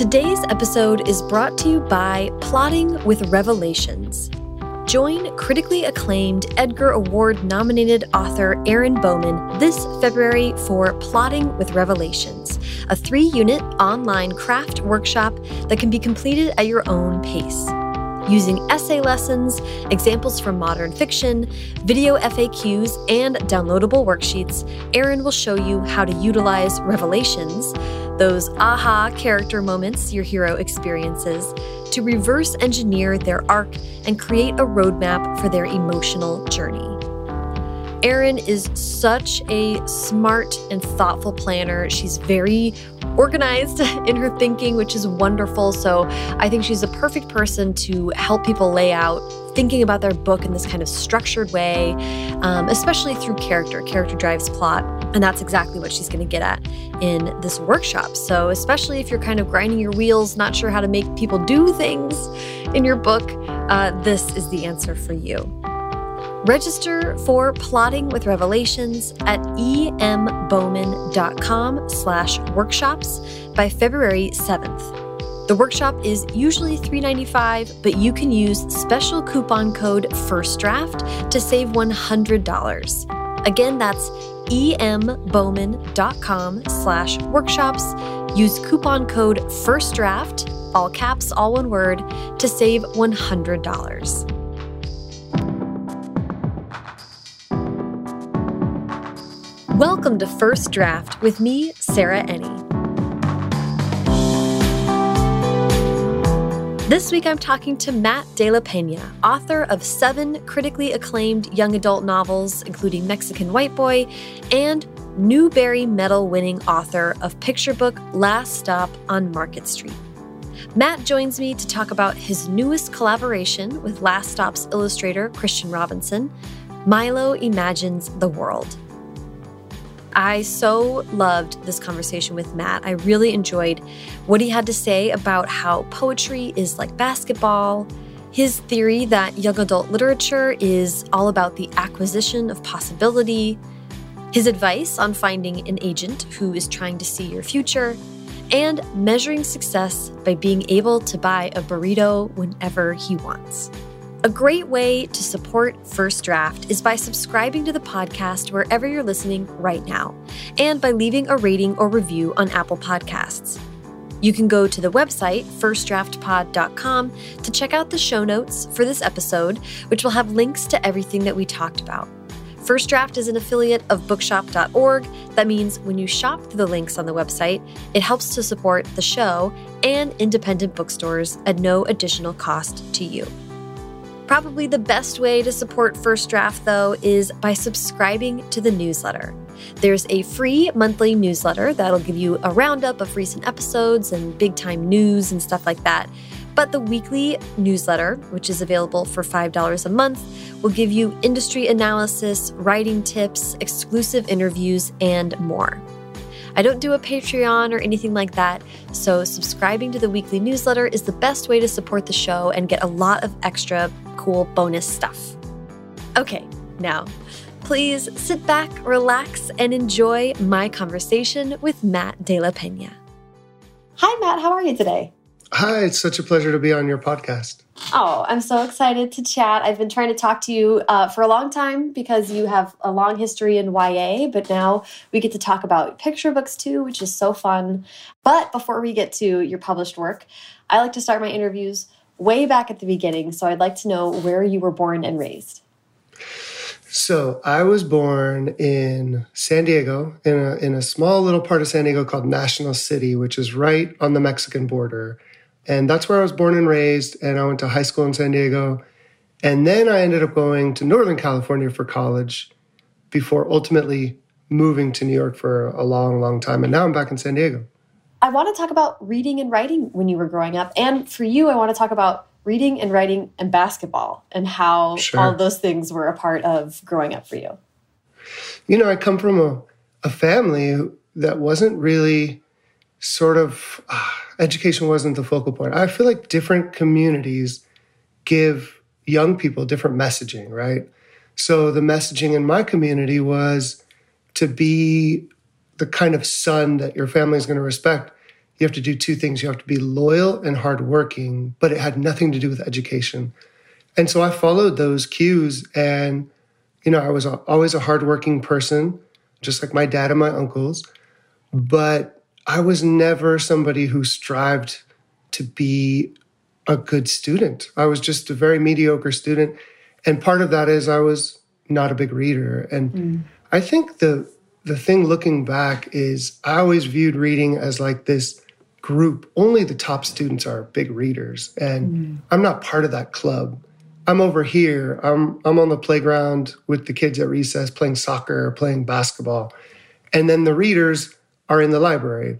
Today's episode is brought to you by Plotting with Revelations. Join critically acclaimed Edgar Award nominated author Erin Bowman this February for Plotting with Revelations, a three unit online craft workshop that can be completed at your own pace. Using essay lessons, examples from modern fiction, video FAQs, and downloadable worksheets, Erin will show you how to utilize revelations, those aha character moments your hero experiences, to reverse engineer their arc and create a roadmap for their emotional journey. Erin is such a smart and thoughtful planner. She's very organized in her thinking, which is wonderful. So I think she's a perfect person to help people lay out thinking about their book in this kind of structured way, um, especially through character. Character drives plot. And that's exactly what she's going to get at in this workshop. So, especially if you're kind of grinding your wheels, not sure how to make people do things in your book, uh, this is the answer for you. Register for Plotting with Revelations at embowman.com slash workshops by February 7th. The workshop is usually 395, but you can use special coupon code FIRSTDRAFT to save $100. Again, that's embowman.com slash workshops. Use coupon code FIRSTDRAFT, all caps, all one word, to save $100. Welcome to First Draft with me, Sarah Enni. This week I'm talking to Matt De La Peña, author of seven critically acclaimed young adult novels, including Mexican Whiteboy, and Newbery Medal winning author of picture book Last Stop on Market Street. Matt joins me to talk about his newest collaboration with Last Stop's illustrator Christian Robinson, Milo Imagines the World. I so loved this conversation with Matt. I really enjoyed what he had to say about how poetry is like basketball, his theory that young adult literature is all about the acquisition of possibility, his advice on finding an agent who is trying to see your future, and measuring success by being able to buy a burrito whenever he wants. A great way to support First Draft is by subscribing to the podcast wherever you're listening right now, and by leaving a rating or review on Apple Podcasts. You can go to the website, firstdraftpod.com, to check out the show notes for this episode, which will have links to everything that we talked about. First Draft is an affiliate of bookshop.org. That means when you shop through the links on the website, it helps to support the show and independent bookstores at no additional cost to you. Probably the best way to support First Draft, though, is by subscribing to the newsletter. There's a free monthly newsletter that'll give you a roundup of recent episodes and big time news and stuff like that. But the weekly newsletter, which is available for $5 a month, will give you industry analysis, writing tips, exclusive interviews, and more. I don't do a Patreon or anything like that, so subscribing to the weekly newsletter is the best way to support the show and get a lot of extra cool bonus stuff. Okay, now, please sit back, relax, and enjoy my conversation with Matt De La Peña. Hi, Matt. How are you today? Hi, it's such a pleasure to be on your podcast. Oh, I'm so excited to chat. I've been trying to talk to you uh, for a long time because you have a long history in YA, but now we get to talk about picture books too, which is so fun. But before we get to your published work, I like to start my interviews way back at the beginning. So I'd like to know where you were born and raised. So I was born in San Diego, in a, in a small little part of San Diego called National City, which is right on the Mexican border. And that's where I was born and raised. And I went to high school in San Diego. And then I ended up going to Northern California for college before ultimately moving to New York for a long, long time. And now I'm back in San Diego. I want to talk about reading and writing when you were growing up. And for you, I want to talk about reading and writing and basketball and how sure. all those things were a part of growing up for you. You know, I come from a, a family that wasn't really sort of, uh, education wasn't the focal point. I feel like different communities give young people different messaging, right? So the messaging in my community was to be the kind of son that your family is going to respect, you have to do two things. You have to be loyal and hardworking, but it had nothing to do with education. And so I followed those cues. And, you know, I was always a hardworking person, just like my dad and my uncles. But I was never somebody who strived to be a good student. I was just a very mediocre student. And part of that is I was not a big reader. And mm. I think the the thing looking back is I always viewed reading as like this group. Only the top students are big readers. And mm. I'm not part of that club. I'm over here. I'm I'm on the playground with the kids at recess playing soccer or playing basketball. And then the readers are in the library.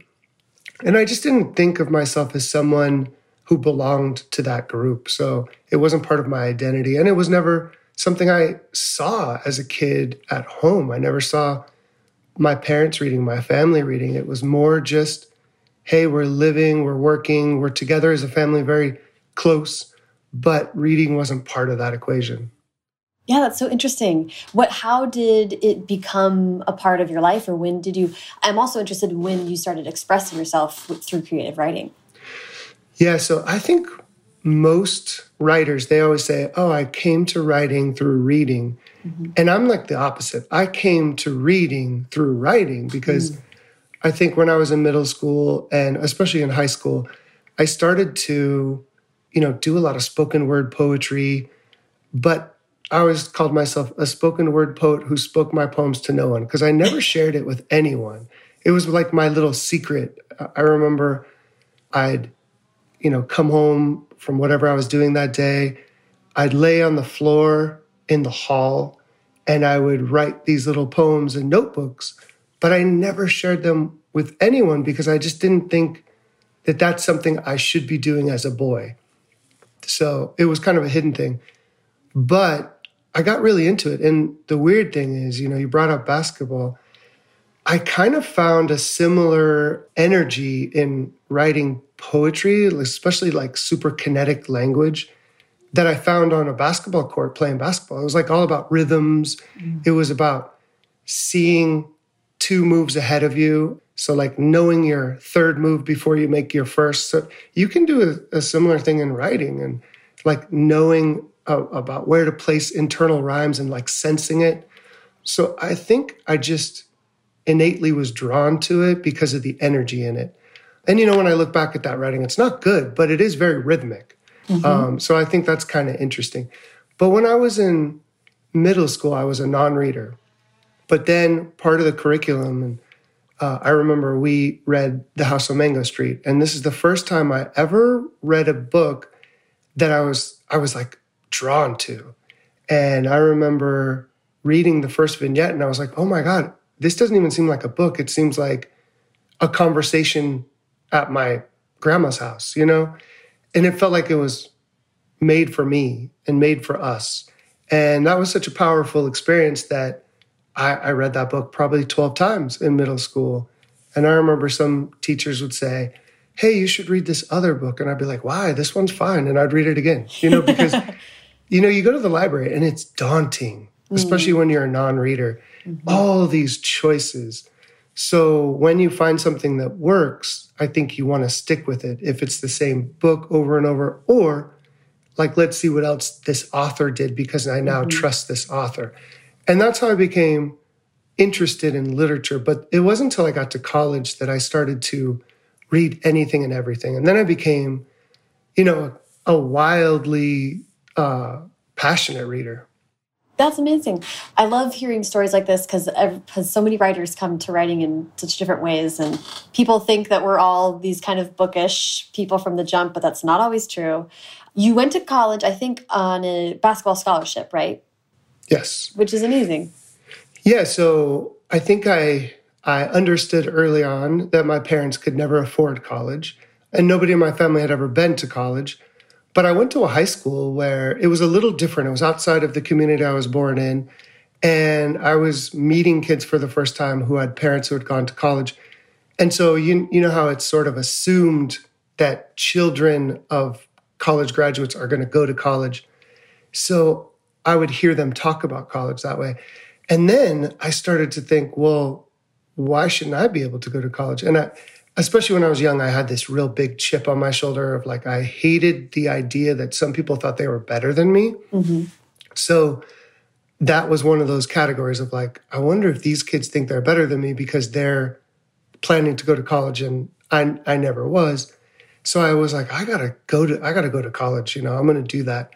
And I just didn't think of myself as someone who belonged to that group. So it wasn't part of my identity. And it was never something I saw as a kid at home. I never saw my parents reading, my family reading. It was more just, hey, we're living, we're working, we're together as a family, very close, but reading wasn't part of that equation. Yeah, that's so interesting. What how did it become a part of your life or when did you I'm also interested in when you started expressing yourself through creative writing. Yeah, so I think most writers they always say oh i came to writing through reading mm-hmm. and i'm like the opposite i came to reading through writing because mm. i think when i was in middle school and especially in high school i started to you know do a lot of spoken word poetry but i always called myself a spoken word poet who spoke my poems to no one because i never shared it with anyone it was like my little secret i remember i'd you know come home from whatever I was doing that day. I'd lay on the floor in the hall and I would write these little poems and notebooks, but I never shared them with anyone because I just didn't think that that's something I should be doing as a boy. So it was kind of a hidden thing. But I got really into it. And the weird thing is, you know, you brought up basketball. I kind of found a similar energy in writing poetry, especially like super kinetic language that I found on a basketball court playing basketball. It was like all about rhythms. Mm. It was about seeing two moves ahead of you. So, like knowing your third move before you make your first. So, you can do a, a similar thing in writing and like knowing uh, about where to place internal rhymes and like sensing it. So, I think I just innately was drawn to it because of the energy in it. And you know, when I look back at that writing, it's not good, but it is very rhythmic. Mm-hmm. Um, so I think that's kind of interesting. But when I was in middle school, I was a non-reader. But then part of the curriculum, and uh, I remember we read The House on Mango Street, and this is the first time I ever read a book that I was I was like drawn to. And I remember reading the first vignette, and I was like, "Oh my god, this doesn't even seem like a book. It seems like a conversation at my grandma's house, you know? And it felt like it was made for me and made for us. And that was such a powerful experience that I, I, read that book probably 12 times in middle school. And I remember some teachers would say, Hey, you should read this other book. And I'd be like, Why? This one's fine. And I'd read it again, you know, because, you know, you go to the library and it's daunting, especially mm. when you're a non reader. Mm-hmm. All these choices so when you find something that works, I think you want to stick with it if it's the same book over and over, or like, let's see what else this author did because I now mm-hmm. trust this author. And that's how I became interested in literature. But it wasn't until I got to college that I started to read anything and everything. And then I became, you know, a wildly uh, passionate reader. That's amazing. I love hearing stories like this because because so many writers come to writing in such different ways, and people think that we're all these kind of bookish people from the jump, but that's not always true. You went to college, I think, on a basketball scholarship, right? Yes. Which is amazing. Yeah. So I think I I understood early on that my parents could never afford college, and nobody in my family had ever been to college. But I went to a high school where it was a little different. It was outside of the community I was born in. And I was meeting kids for the first time who had parents who had gone to college. And so you, you know how it's sort of assumed that children of college graduates are going to go to college. So I would hear them talk about college that way. And then I started to think, well, why shouldn't I be able to go to college? And I, especially when I was young, I had this real big chip on my shoulder of like, I hated the idea that some people thought they were better than me. Mm-hmm. So that was one of those categories of like, I wonder if these kids think they're better than me because they're planning to go to college and I, I never was. So I was like, I gotta go to, I gotta go to college. You know, I'm going to do that.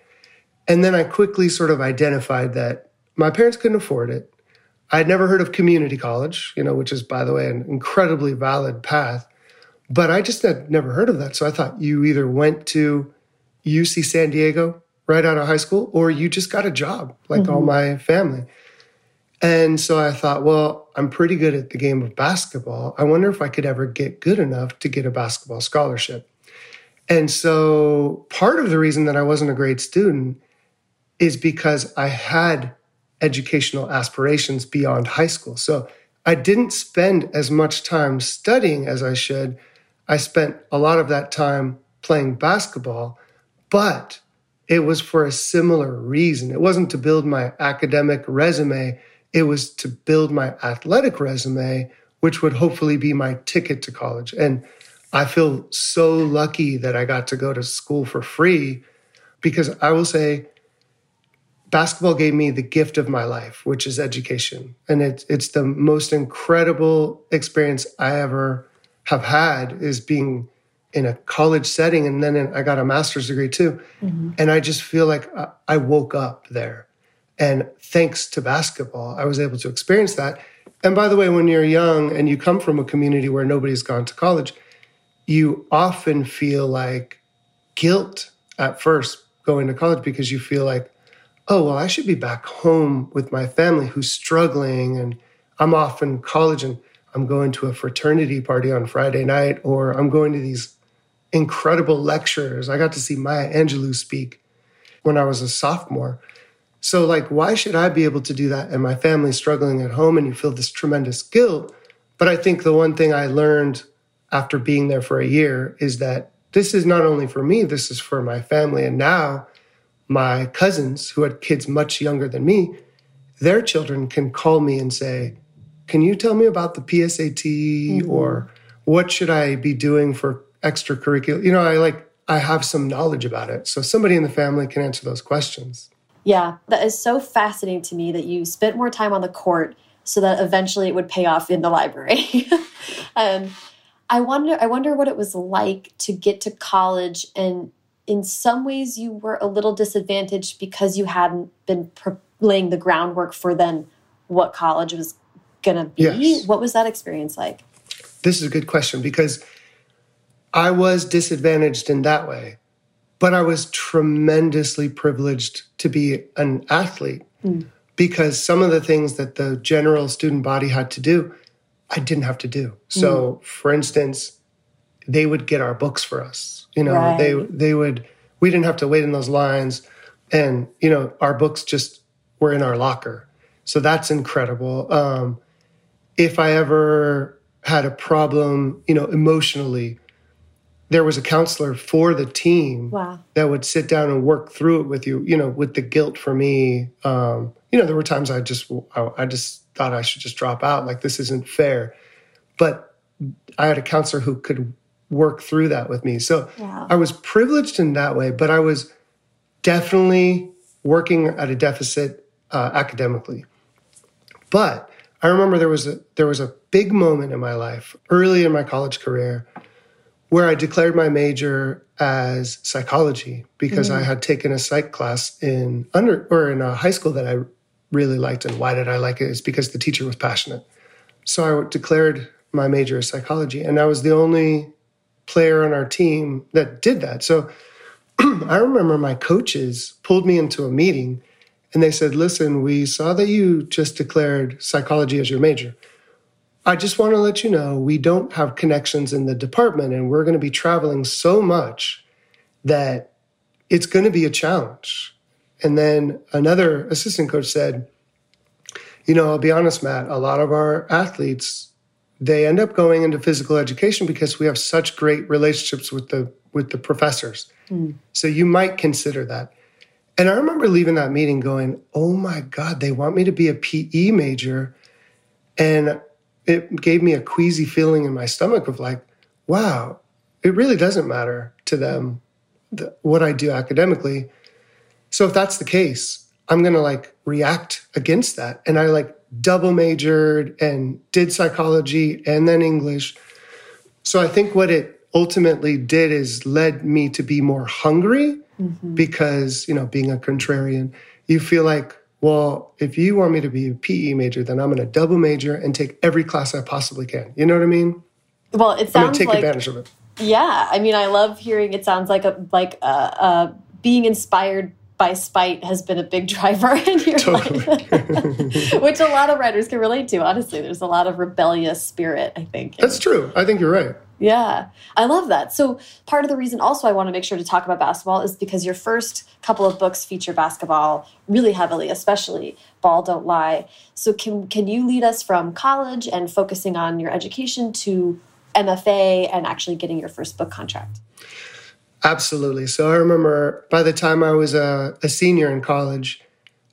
And then I quickly sort of identified that my parents couldn't afford it. I'd never heard of community college, you know, which is, by the way, an incredibly valid path. But I just had never heard of that. So I thought you either went to UC San Diego right out of high school or you just got a job like mm-hmm. all my family. And so I thought, well, I'm pretty good at the game of basketball. I wonder if I could ever get good enough to get a basketball scholarship. And so part of the reason that I wasn't a great student is because I had educational aspirations beyond high school. So I didn't spend as much time studying as I should. I spent a lot of that time playing basketball, but it was for a similar reason. It wasn't to build my academic resume, it was to build my athletic resume, which would hopefully be my ticket to college. And I feel so lucky that I got to go to school for free because I will say basketball gave me the gift of my life, which is education. And it's it's the most incredible experience I ever have had is being in a college setting and then I got a master's degree too. Mm-hmm. And I just feel like I woke up there. And thanks to basketball, I was able to experience that. And by the way, when you're young and you come from a community where nobody's gone to college, you often feel like guilt at first going to college because you feel like oh, well, I should be back home with my family who's struggling. And I'm off in college and I'm going to a fraternity party on Friday night, or I'm going to these incredible lectures. I got to see Maya Angelou speak when I was a sophomore. So, like, why should I be able to do that and my family's struggling at home and you feel this tremendous guilt? But I think the one thing I learned after being there for a year is that this is not only for me, this is for my family. And now my cousins who had kids much younger than me, their children can call me and say, Can you tell me about the PSAT mm-hmm. or what should I be doing for extracurricular? You know, I like, I have some knowledge about it. So somebody in the family can answer those questions. Yeah, that is so fascinating to me that you spent more time on the court so that eventually it would pay off in the library. and I wonder I wonder what it was like to get to college and in some ways you were a little disadvantaged because you hadn't been laying the groundwork for then what college was going to be. Yes. What was that experience like? This is a good question because I was disadvantaged in that way, but I was tremendously privileged to be an athlete mm. because some of the things that the general student body had to do, I didn't have to do. So, mm. for instance, they would get our books for us. You know, right. they they would we didn't have to wait in those lines, and you know, our books just were in our locker. So that's incredible. Um, if I ever had a problem, you know, emotionally, there was a counselor for the team wow. that would sit down and work through it with you. You know, with the guilt for me. Um, you know, there were times I just I, I just thought I should just drop out. Like this isn't fair. But I had a counselor who could work through that with me. So wow. I was privileged in that way, but I was definitely working at a deficit uh, academically. But I remember there was a there was a big moment in my life early in my college career where I declared my major as psychology because mm. I had taken a psych class in under or in a high school that I really liked. And why did I like it? It's because the teacher was passionate. So I declared my major as psychology, and I was the only player on our team that did that. So I remember my coaches pulled me into a meeting and they said, Listen, we saw that you just declared psychology as your major. I just want to let you know we don't have connections in the department and we're going to be traveling so much that it's going to be a challenge. And then another assistant coach said, You know, I'll be honest, Matt, a lot of our athletes they end up going into physical education because we have such great relationships with the with the professors. Mm. So you might consider that. And I remember leaving that meeting going, "Oh my god, they want me to be a PE major." And it gave me a queasy feeling in my stomach of like, wow, it really doesn't matter to them the, what I do academically. So if that's the case, I'm going to like react against that. And I like double majored and did psychology and then English. So I think what it ultimately did is led me to be more hungry mm-hmm. because, you know, being a contrarian, you feel like, well, if you want me to be a PE major, then I'm going to double major and take every class I possibly can. You know what I mean? Well, it sounds take like, advantage of it. Yeah, I mean, I love hearing. It sounds like a like a, a being inspired by spite has been a big driver in your totally. life, which a lot of writers can relate to. Honestly, there's a lot of rebellious spirit. I think that's true. I think you're right. Yeah, I love that. So part of the reason also I want to make sure to talk about basketball is because your first couple of books feature basketball really heavily, especially Ball Don't Lie. So can can you lead us from college and focusing on your education to MFA and actually getting your first book contract? Absolutely. So I remember by the time I was a, a senior in college,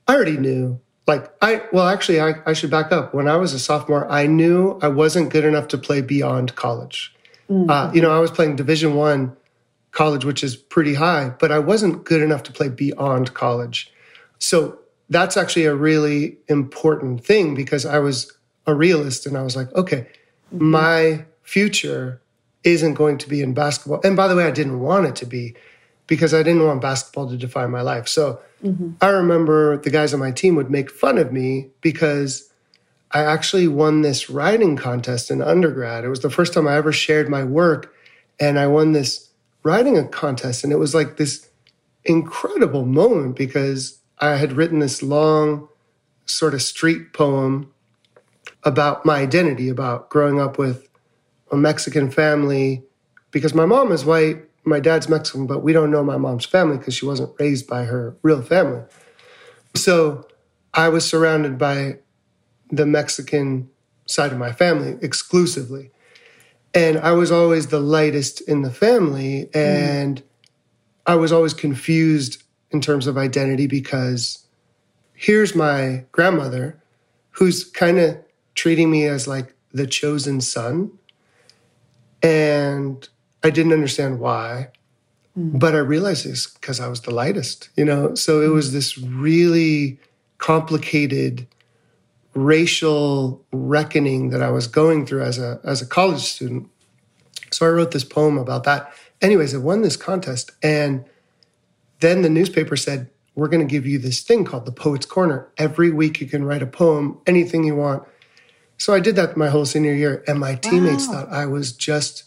I already knew like I well actually I, I should back up. When I was a sophomore, I knew I wasn't good enough to play beyond college. Mm-hmm. Uh, you know, I was playing Division One college, which is pretty high, but I wasn't good enough to play beyond college. So that's actually a really important thing because I was a realist and I was like, okay, mm-hmm. my future isn't going to be in basketball. And by the way, I didn't want it to be because I didn't want basketball to define my life. So mm-hmm. I remember the guys on my team would make fun of me because I actually won this writing contest in undergrad. It was the first time I ever shared my work, and I won this writing contest. And it was like this incredible moment because I had written this long, sort of street poem about my identity, about growing up with a Mexican family. Because my mom is white, my dad's Mexican, but we don't know my mom's family because she wasn't raised by her real family. So I was surrounded by the Mexican side of my family exclusively. And I was always the lightest in the family. And mm. I was always confused in terms of identity because here's my grandmother who's kind of treating me as like the chosen son. And I didn't understand why. Mm. But I realized it's because I was the lightest, you know? So it was this really complicated racial reckoning that I was going through as a as a college student. So I wrote this poem about that. Anyways, I won this contest and then the newspaper said, "We're going to give you this thing called the Poets Corner. Every week you can write a poem, anything you want." So I did that my whole senior year and my teammates wow. thought I was just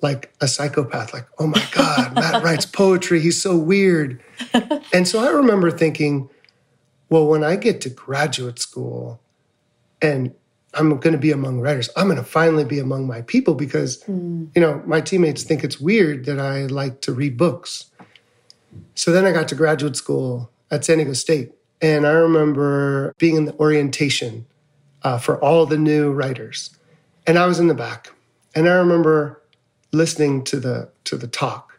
like a psychopath like, "Oh my god, Matt writes poetry. He's so weird." and so I remember thinking, well, when I get to graduate school, and I'm going to be among writers. I'm going to finally be among my people because, mm. you know, my teammates think it's weird that I like to read books. So then I got to graduate school at San Diego State. And I remember being in the orientation uh, for all the new writers. And I was in the back. And I remember listening to the to the talk.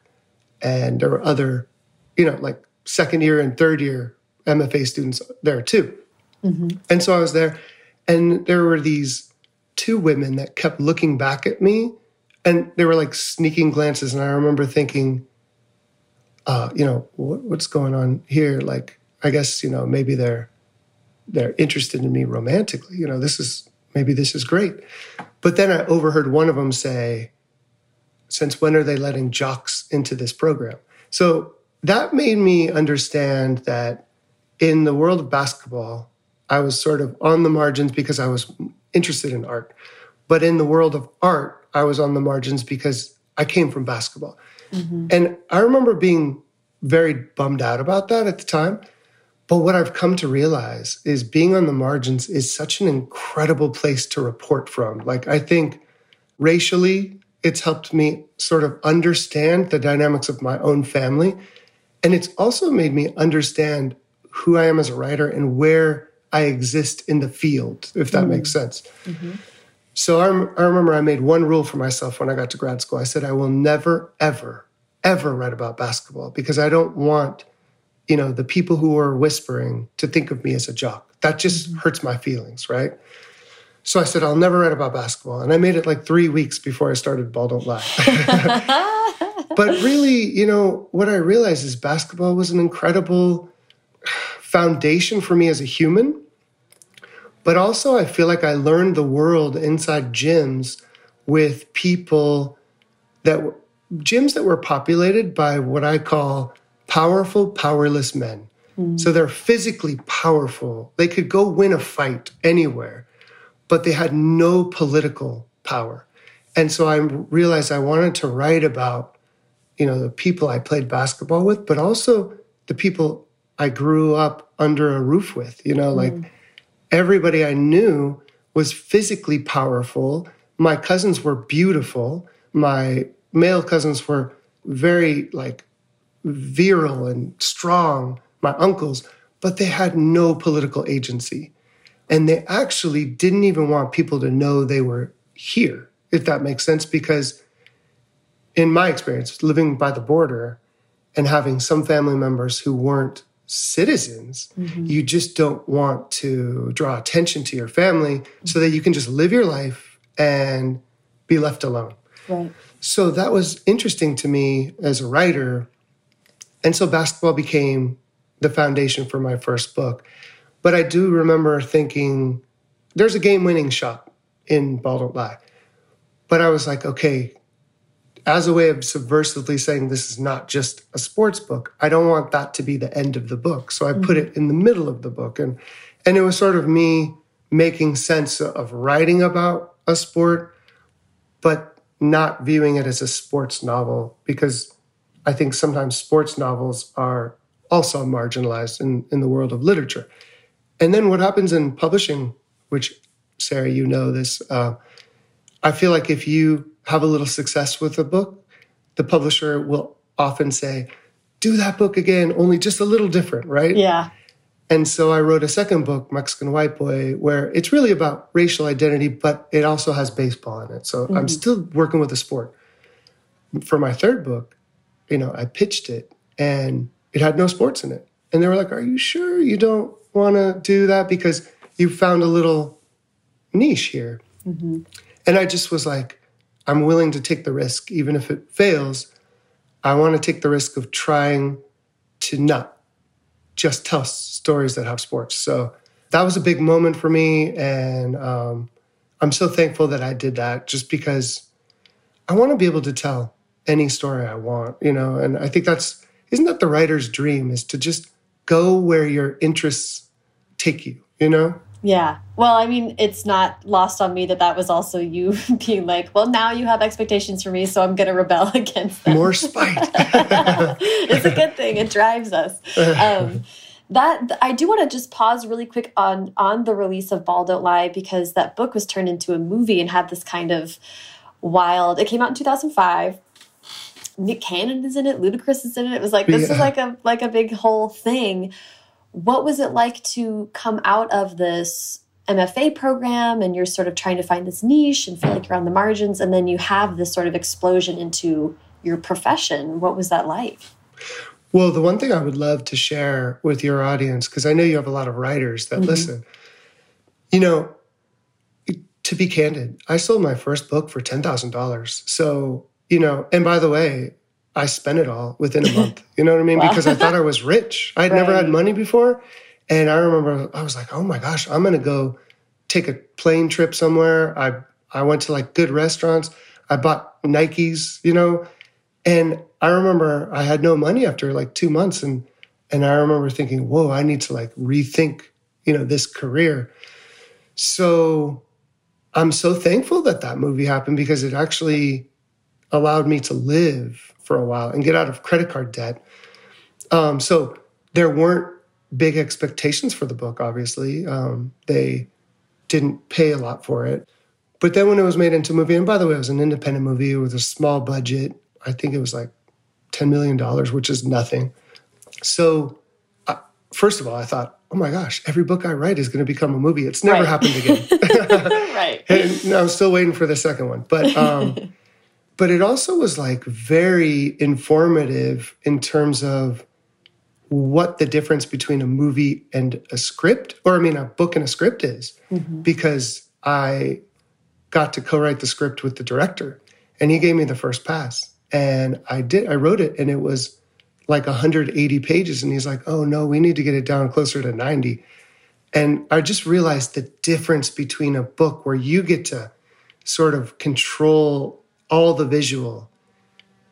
And there were other, you know, like second year and third year MFA students there too. Mm-hmm. And so I was there and there were these two women that kept looking back at me and they were like sneaking glances. And I remember thinking, uh, you know, what, what's going on here? Like, I guess, you know, maybe they're, they're interested in me romantically. You know, this is, maybe this is great. But then I overheard one of them say, since when are they letting jocks into this program? So that made me understand that in the world of basketball, I was sort of on the margins because I was interested in art. But in the world of art, I was on the margins because I came from basketball. Mm-hmm. And I remember being very bummed out about that at the time. But what I've come to realize is being on the margins is such an incredible place to report from. Like, I think racially, it's helped me sort of understand the dynamics of my own family. And it's also made me understand who I am as a writer and where I exist in the field, if that mm-hmm. makes sense. Mm-hmm. So I, I remember I made one rule for myself when I got to grad school. I said, I will never, ever, ever write about basketball because I don't want, you know, the people who are whispering to think of me as a jock. That just mm-hmm. hurts my feelings, right? So I said, I'll never write about basketball. And I made it like three weeks before I started Ball Don't Lie. but really, you know, what I realized is basketball was an incredible foundation for me as a human. But also, I feel like I learned the world inside gyms with people that were gyms that were populated by what I call powerful, powerless men. Mm. So they're physically powerful. They could go win a fight anywhere, but they had no political power. And so I realized I wanted to write about, you know, the people I played basketball with, but also the people I grew up under a roof with, you know, like mm. Everybody I knew was physically powerful. My cousins were beautiful. My male cousins were very like virile and strong, my uncles, but they had no political agency. And they actually didn't even want people to know they were here, if that makes sense, because in my experience, living by the border and having some family members who weren't citizens, mm-hmm. you just don't want to draw attention to your family mm-hmm. so that you can just live your life and be left alone. Right. So that was interesting to me as a writer. And so basketball became the foundation for my first book. But I do remember thinking, there's a game winning shot in Ball Don't Lie. But I was like, okay, as a way of subversively saying this is not just a sports book, I don't want that to be the end of the book. So I mm-hmm. put it in the middle of the book. And and it was sort of me making sense of writing about a sport, but not viewing it as a sports novel because I think sometimes sports novels are also marginalized in, in the world of literature. And then what happens in publishing, which Sarah, you know this, uh, I feel like if you have a little success with a book, the publisher will often say, do that book again, only just a little different, right? Yeah. And so I wrote a second book, Mexican Whiteboy, where it's really about racial identity, but it also has baseball in it. So mm-hmm. I'm still working with the sport. For my third book, you know, I pitched it and it had no sports in it. And they were like, Are you sure you don't want to do that? Because you found a little niche here. Mm-hmm. And I just was like, I'm willing to take the risk, even if it fails. I want to take the risk of trying to not just tell stories that have sports. So that was a big moment for me. And um, I'm so thankful that I did that just because I want to be able to tell any story I want, you know, and I think that's, isn't that the writer's dream is to just go where your interests take you, you know? Yeah. Well, I mean, it's not lost on me that that was also you being like, well, now you have expectations for me, so I'm going to rebel against them. More spite. it's a good thing. It drives us. Um, that I do want to just pause really quick on on the release of Ball Don't Lie because that book was turned into a movie and had this kind of wild. It came out in 2005. Nick Cannon is in it. Ludacris is in it. It was like this yeah. is like a like a big whole thing what was it like to come out of this MFA program and you're sort of trying to find this niche and feel like you're on the margins and then you have this sort of explosion into your profession. What was that like? Well, the one thing I would love to share with your audience, because I know you have a lot of writers that mm -hmm. listen, you know, to be candid, I sold my first book for $10,000. So, you know, and by the way, I spent it all within a month. You know what I mean? Wow. Because I thought I was rich. I had right. never had money before. And I remember I was like, oh my gosh, I'm going to go take a plane trip somewhere. I, I went to like good restaurants. I bought Nikes, you know, and I remember I had no money after like two months. And, and I remember thinking, whoa, I need to like rethink, you know, this career. So I'm so thankful that that movie happened because it actually allowed me to live for a while and get out of credit card debt. Um, so there weren't big expectations for the book, obviously. Um, they didn't pay a lot for it. But then when it was made into a movie, and by the way, it was an independent movie with a small budget. I think it was like $10 million, which is nothing. So, uh, first of all, I thought, oh my gosh, every book I write is going to become a movie. It's never right. happened again. right. And I'm still waiting for the second one. But um, but it also was like very informative in terms of what the difference between a movie and a script or i mean a book and a script is mm-hmm. because I got to co-write the script with the director and he gave me the first pass and I did I wrote it and it was like 180 pages and he's like, "Oh no, we need to get it down closer to 90." And I just realized the difference between a book where you get to sort of control all the visual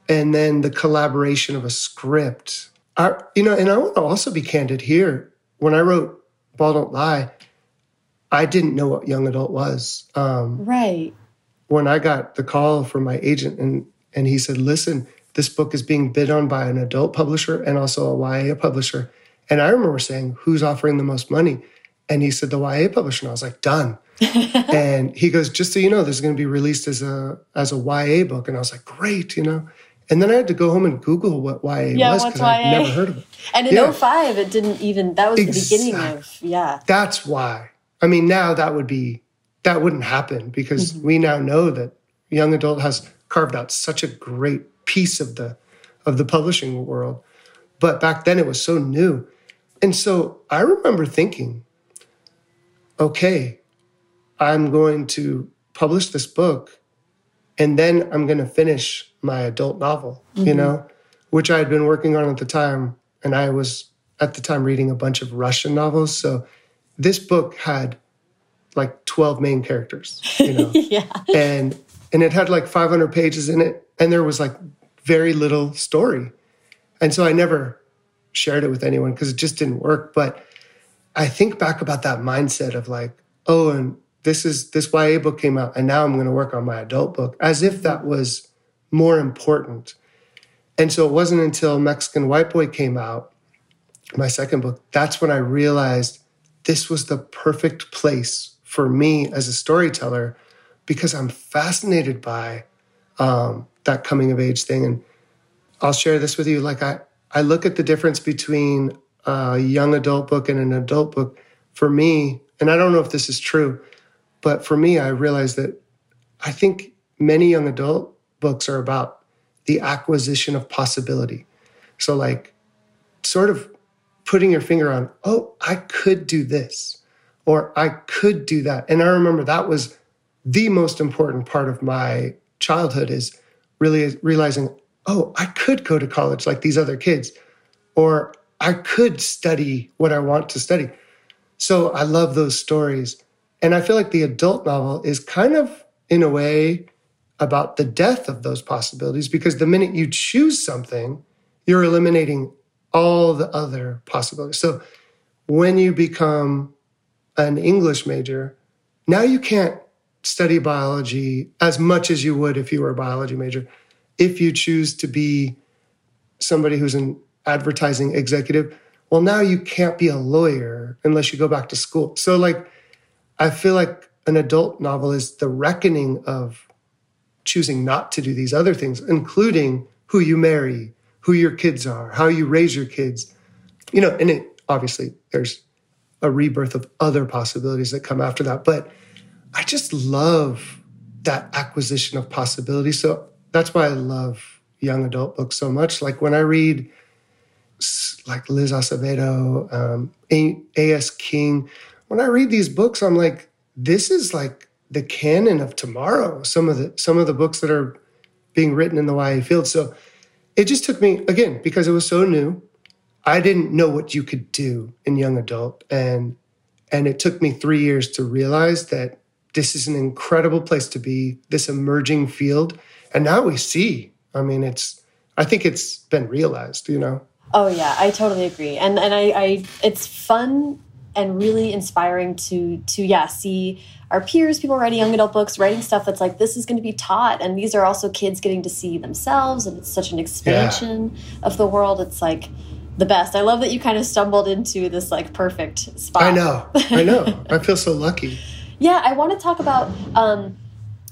and then the collaboration of a script. I, you know, and I want to also be candid here. When I wrote Ball Don't Lie, I didn't know what young adult was. Um, right. When I got the call from my agent and and he said, "Listen, this book is being bid on by an adult publisher and also a YA publisher." And I remember saying, "Who's offering the most money?" And he said, "The YA publisher." And I was like, "Done." and he goes, "Just so you know, this is going to be released as a as a YA book." And I was like, "Great," you know. And then I had to go home and Google what YA yeah, was because I'd never heard of it. And in yeah. 05, it didn't even, that was exactly. the beginning of, yeah. That's why. I mean, now that would be, that wouldn't happen because mm-hmm. we now know that young adult has carved out such a great piece of the, of the publishing world. But back then it was so new. And so I remember thinking, okay, I'm going to publish this book and then I'm going to finish my adult novel, mm-hmm. you know, which I had been working on at the time. And I was at the time reading a bunch of Russian novels. So this book had like 12 main characters, you know, yeah. and, and it had like 500 pages in it. And there was like very little story. And so I never shared it with anyone because it just didn't work. But I think back about that mindset of like, oh, and this is this YA book came out, and now I'm going to work on my adult book, as if that was more important. And so it wasn't until Mexican Whiteboy came out, my second book, that's when I realized this was the perfect place for me as a storyteller because I'm fascinated by um, that coming of age thing. And I'll share this with you. Like I, I look at the difference between a young adult book and an adult book. For me, and I don't know if this is true, but for me, I realized that I think many young adult books are about the acquisition of possibility. So, like, sort of putting your finger on, oh, I could do this, or I could do that. And I remember that was the most important part of my childhood is really realizing, oh, I could go to college like these other kids, or I could study what I want to study. So I love those stories. And I feel like the adult novel is kind of, in a way, about the death of those possibilities because the minute you choose something, you're eliminating all the other possibilities. So when you become an English major, now you can't study biology as much as you would if you were a biology major. If you choose to be somebody who's an advertising executive, well, now you can't be a lawyer unless you go back to school. So, like, I feel like an adult novel is the reckoning of choosing not to do these other things, including who you marry, who your kids are, how you raise your kids. You know, and it obviously there's a rebirth of other possibilities that come after that. But I just love that acquisition of possibility. So that's why I love young adult books so much. Like when I read like Liz Acevedo, um, A.S. King, when I read these books, I'm like, this is like the canon of tomorrow. Some of the some of the books that are being written in the YA field. So it just took me again because it was so new. I didn't know what you could do in young adult, and and it took me three years to realize that this is an incredible place to be. This emerging field, and now we see. I mean, it's. I think it's been realized. You know. Oh yeah, I totally agree, and and I, I it's fun and really inspiring to to yeah see our peers people writing young adult books writing stuff that's like this is going to be taught and these are also kids getting to see themselves and it's such an expansion yeah. of the world. It's like the best. I love that you kind of stumbled into this like perfect spot. I know. I know. I feel so lucky. Yeah i want to talk about um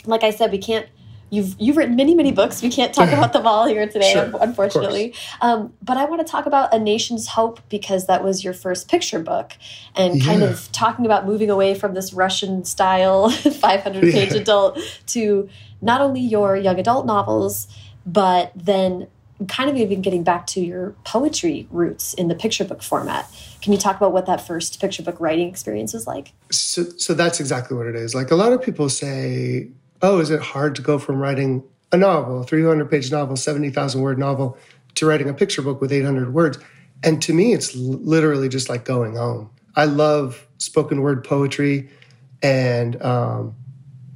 like i said we can't You've you've written many many books. We can't talk about them all here today, sure, unfortunately. Um, but I want to talk about A Nation's Hope because that was your first picture book, and yeah. kind of talking about moving away from this Russian style 500 page yeah. adult to not only your young adult novels, but then kind of even getting back to your poetry roots in the picture book format. Can you talk about what that first picture book writing experience was like? So, so that's exactly what it is. Like a lot of people say, oh, is it hard to go from writing a novel, a 300 page novel, 70,000 word novel, to writing a picture book with 800 words? And to me, it's literally just like going home. I love spoken word poetry. And, um,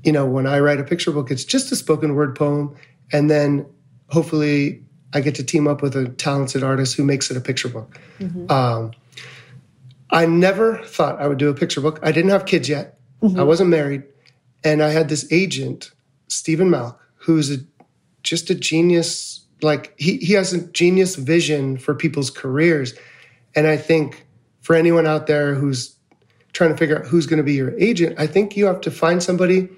you know, when I write a picture book, it's just a spoken word poem. And then hopefully I get to team up with a talented artist who makes it a picture book. Mm-hmm. Um, I never thought I would do a picture book. I didn't have kids yet. Mm-hmm. I wasn't married. And I had this agent, Steven Malk, who's a, just a genius. Like he, he has a genius vision for people's careers. And I think for anyone out there who's trying to figure out who's going to be your agent, I think you have to find somebody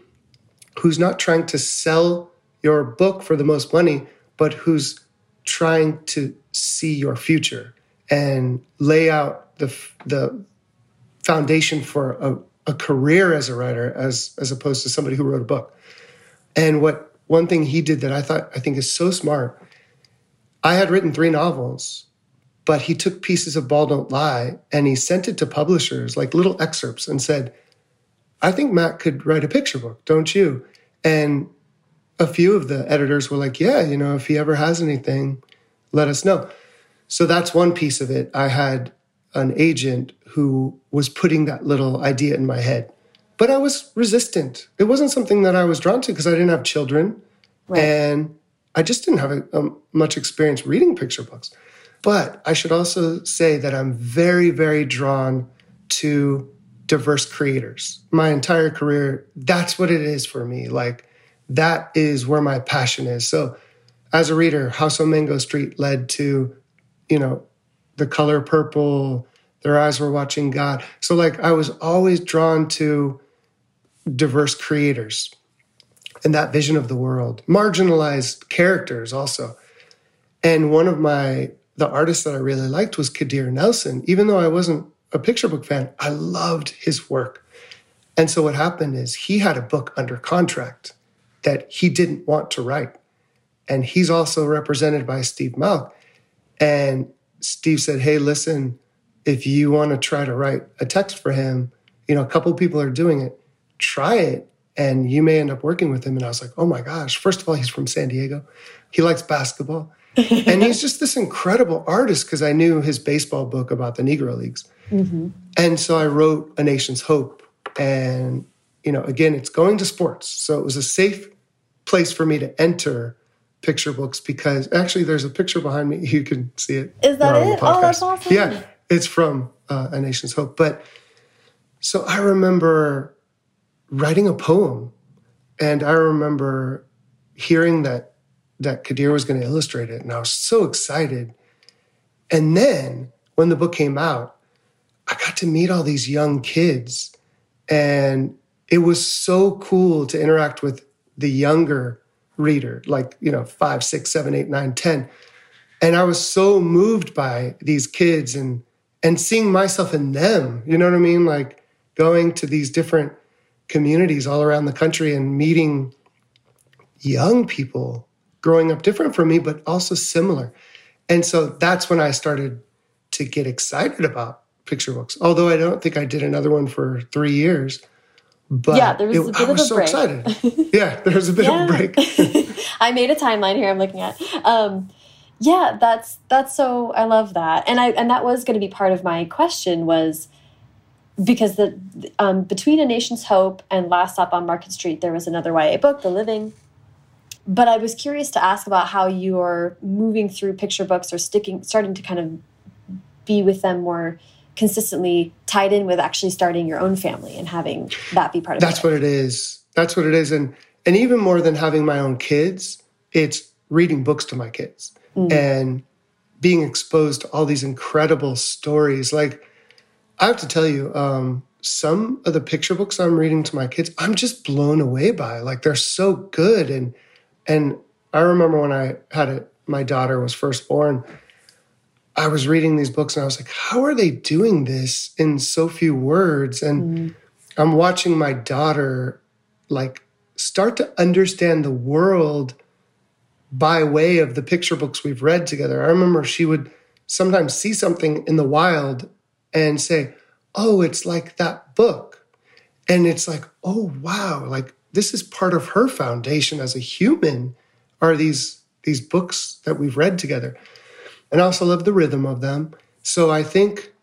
who's not trying to sell your book for the most money, but who's trying to see your future and lay out the the foundation for a, a career as a writer as as opposed to somebody who wrote a book. And what one thing he did that I thought I think is so smart. I had written three novels, but he took pieces of Ball Don't Lie and he sent it to publishers like little excerpts and said, I think Matt could write a picture book, don't you? And a few of the editors were like, yeah, you know, if he ever has anything, let us know. So that's one piece of it. I had an agent who was putting that little idea in my head, but I was resistant. It wasn't something that I was drawn to because I didn't have children right. and I just didn't have a, a, much experience reading picture books. But I should also say that I'm very, very drawn to diverse creators. My entire career, that's what it is for me. Like, that is where my passion is. So, as a reader, House on Mango Street led to, you know, the color purple, their eyes were watching God. So, like, I was always drawn to diverse creators and that vision of the world, marginalized characters also. And one of my, the artists that I really liked was Kadir Nelson. Even though I wasn't a picture book fan, I loved his work. And so what happened is he had a book under contract that he didn't want to write. And he's also represented by Steve Malk. And Steve said, Hey, listen, if you want to try to write a text for him, you know, a couple people are doing it, try it. And you may end up working with him. And I was like, oh my gosh. First of all, he's from San Diego. He likes basketball. and he's just this incredible artist because I knew his baseball book about the Negro Leagues. Mm-hmm. And so I wrote A Nation's Hope. And, you know, again, it's going to sports. So it was a safe place for me to enter picture books because actually there's a picture behind me. You can see it. Is that it? Oh, that's awesome. Yeah, it's from uh, A Nation's Hope. But so I remember writing a poem and I remember hearing that that Kadir was going to illustrate it and I was so excited. And then when the book came out, I got to meet all these young kids and it was so cool to interact with the younger reader, like, you know, five, six, seven, eight, nine, ten. And I was so moved by these kids and and seeing myself in them. You know what I mean? Like going to these different communities all around the country and meeting young people growing up different from me, but also similar. And so that's when I started to get excited about picture books. Although I don't think I did another one for three years. But yeah, there was it, a bit I was of a so break. excited. Yeah, there was a bit yeah. of a break. I made a timeline here. I'm looking at. Um, yeah, that's that's so. I love that, and I and that was going to be part of my question was because the um, between A Nation's Hope and Last Stop on Market Street, there was another YA book, The Living. But I was curious to ask about how you're moving through picture books or sticking, starting to kind of be with them more consistently tied in with actually starting your own family and having that be part of That's what it is. That's what it is. And and even more than having my own kids, it's reading books to my kids mm. and being exposed to all these incredible stories. Like I have to tell you, um, some of the picture books I'm reading to my kids, I'm just blown away by. Like they're so good. And and I remember when I had it, my daughter was first born I was reading these books and I was like, how are they doing this in so few words? And mm. I'm watching my daughter like start to understand the world by way of the picture books we've read together. I remember she would sometimes see something in the wild and say, Oh, it's like that book. And it's like, Oh, wow. Like this is part of her foundation as a human are these, these books that we've read together. And I also love the rhythm of them. So I think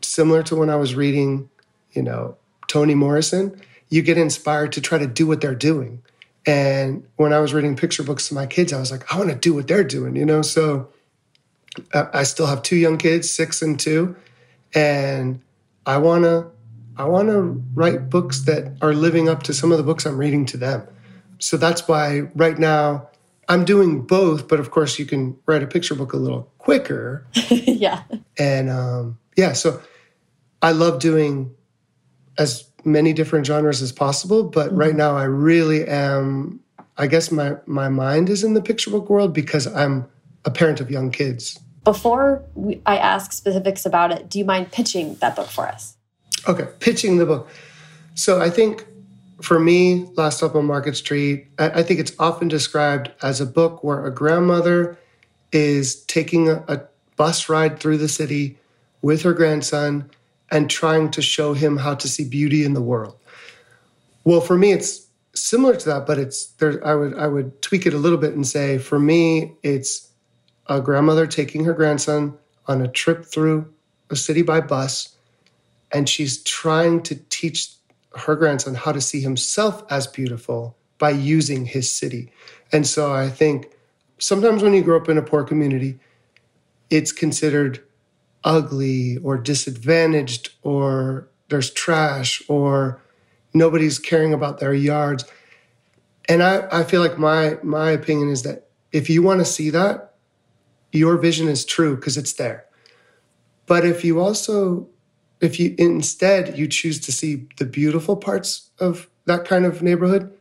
similar to when I was reading, you know, Toni Morrison, you get inspired to try to do what they're doing. And when I was reading picture books to my kids, I was like, I want to do what they're doing, you know? So uh, I still have two young kids, six and two. And I want to, I want to write books that are living up to some of the books I'm reading to them. So that's why right now I'm doing both, but of course you can write a picture book a little quicker. yeah. And um, yeah, so I love doing as many different genres as possible, but mm-hmm. right now I really am. I guess my my mind is in the picture book world because I'm a parent of young kids. Before we, I ask specifics about it, do you mind pitching that book for us? Okay, pitching the book. So I think for me, Last Stop on Market Street, I, I think it's often described as a book where a grandmother is taking a, a bus ride through the city with her grandson and trying to show him how to see beauty in the world. Well, for me, it's similar to that, but it's there. I would I would tweak it a little bit and say, for me, it's a grandmother taking her grandson on a trip through a city by bus, and she's trying to teach her grandson how to see himself as beautiful by using his city. And so I think sometimes when you grow up in a poor community, it's considered ugly or disadvantaged or there's trash or nobody's caring about their yards. And I, I feel like my my opinion is that if you want to see that, your vision is true because it's there. But if you also if you instead you choose to see the beautiful parts of that kind of neighborhood,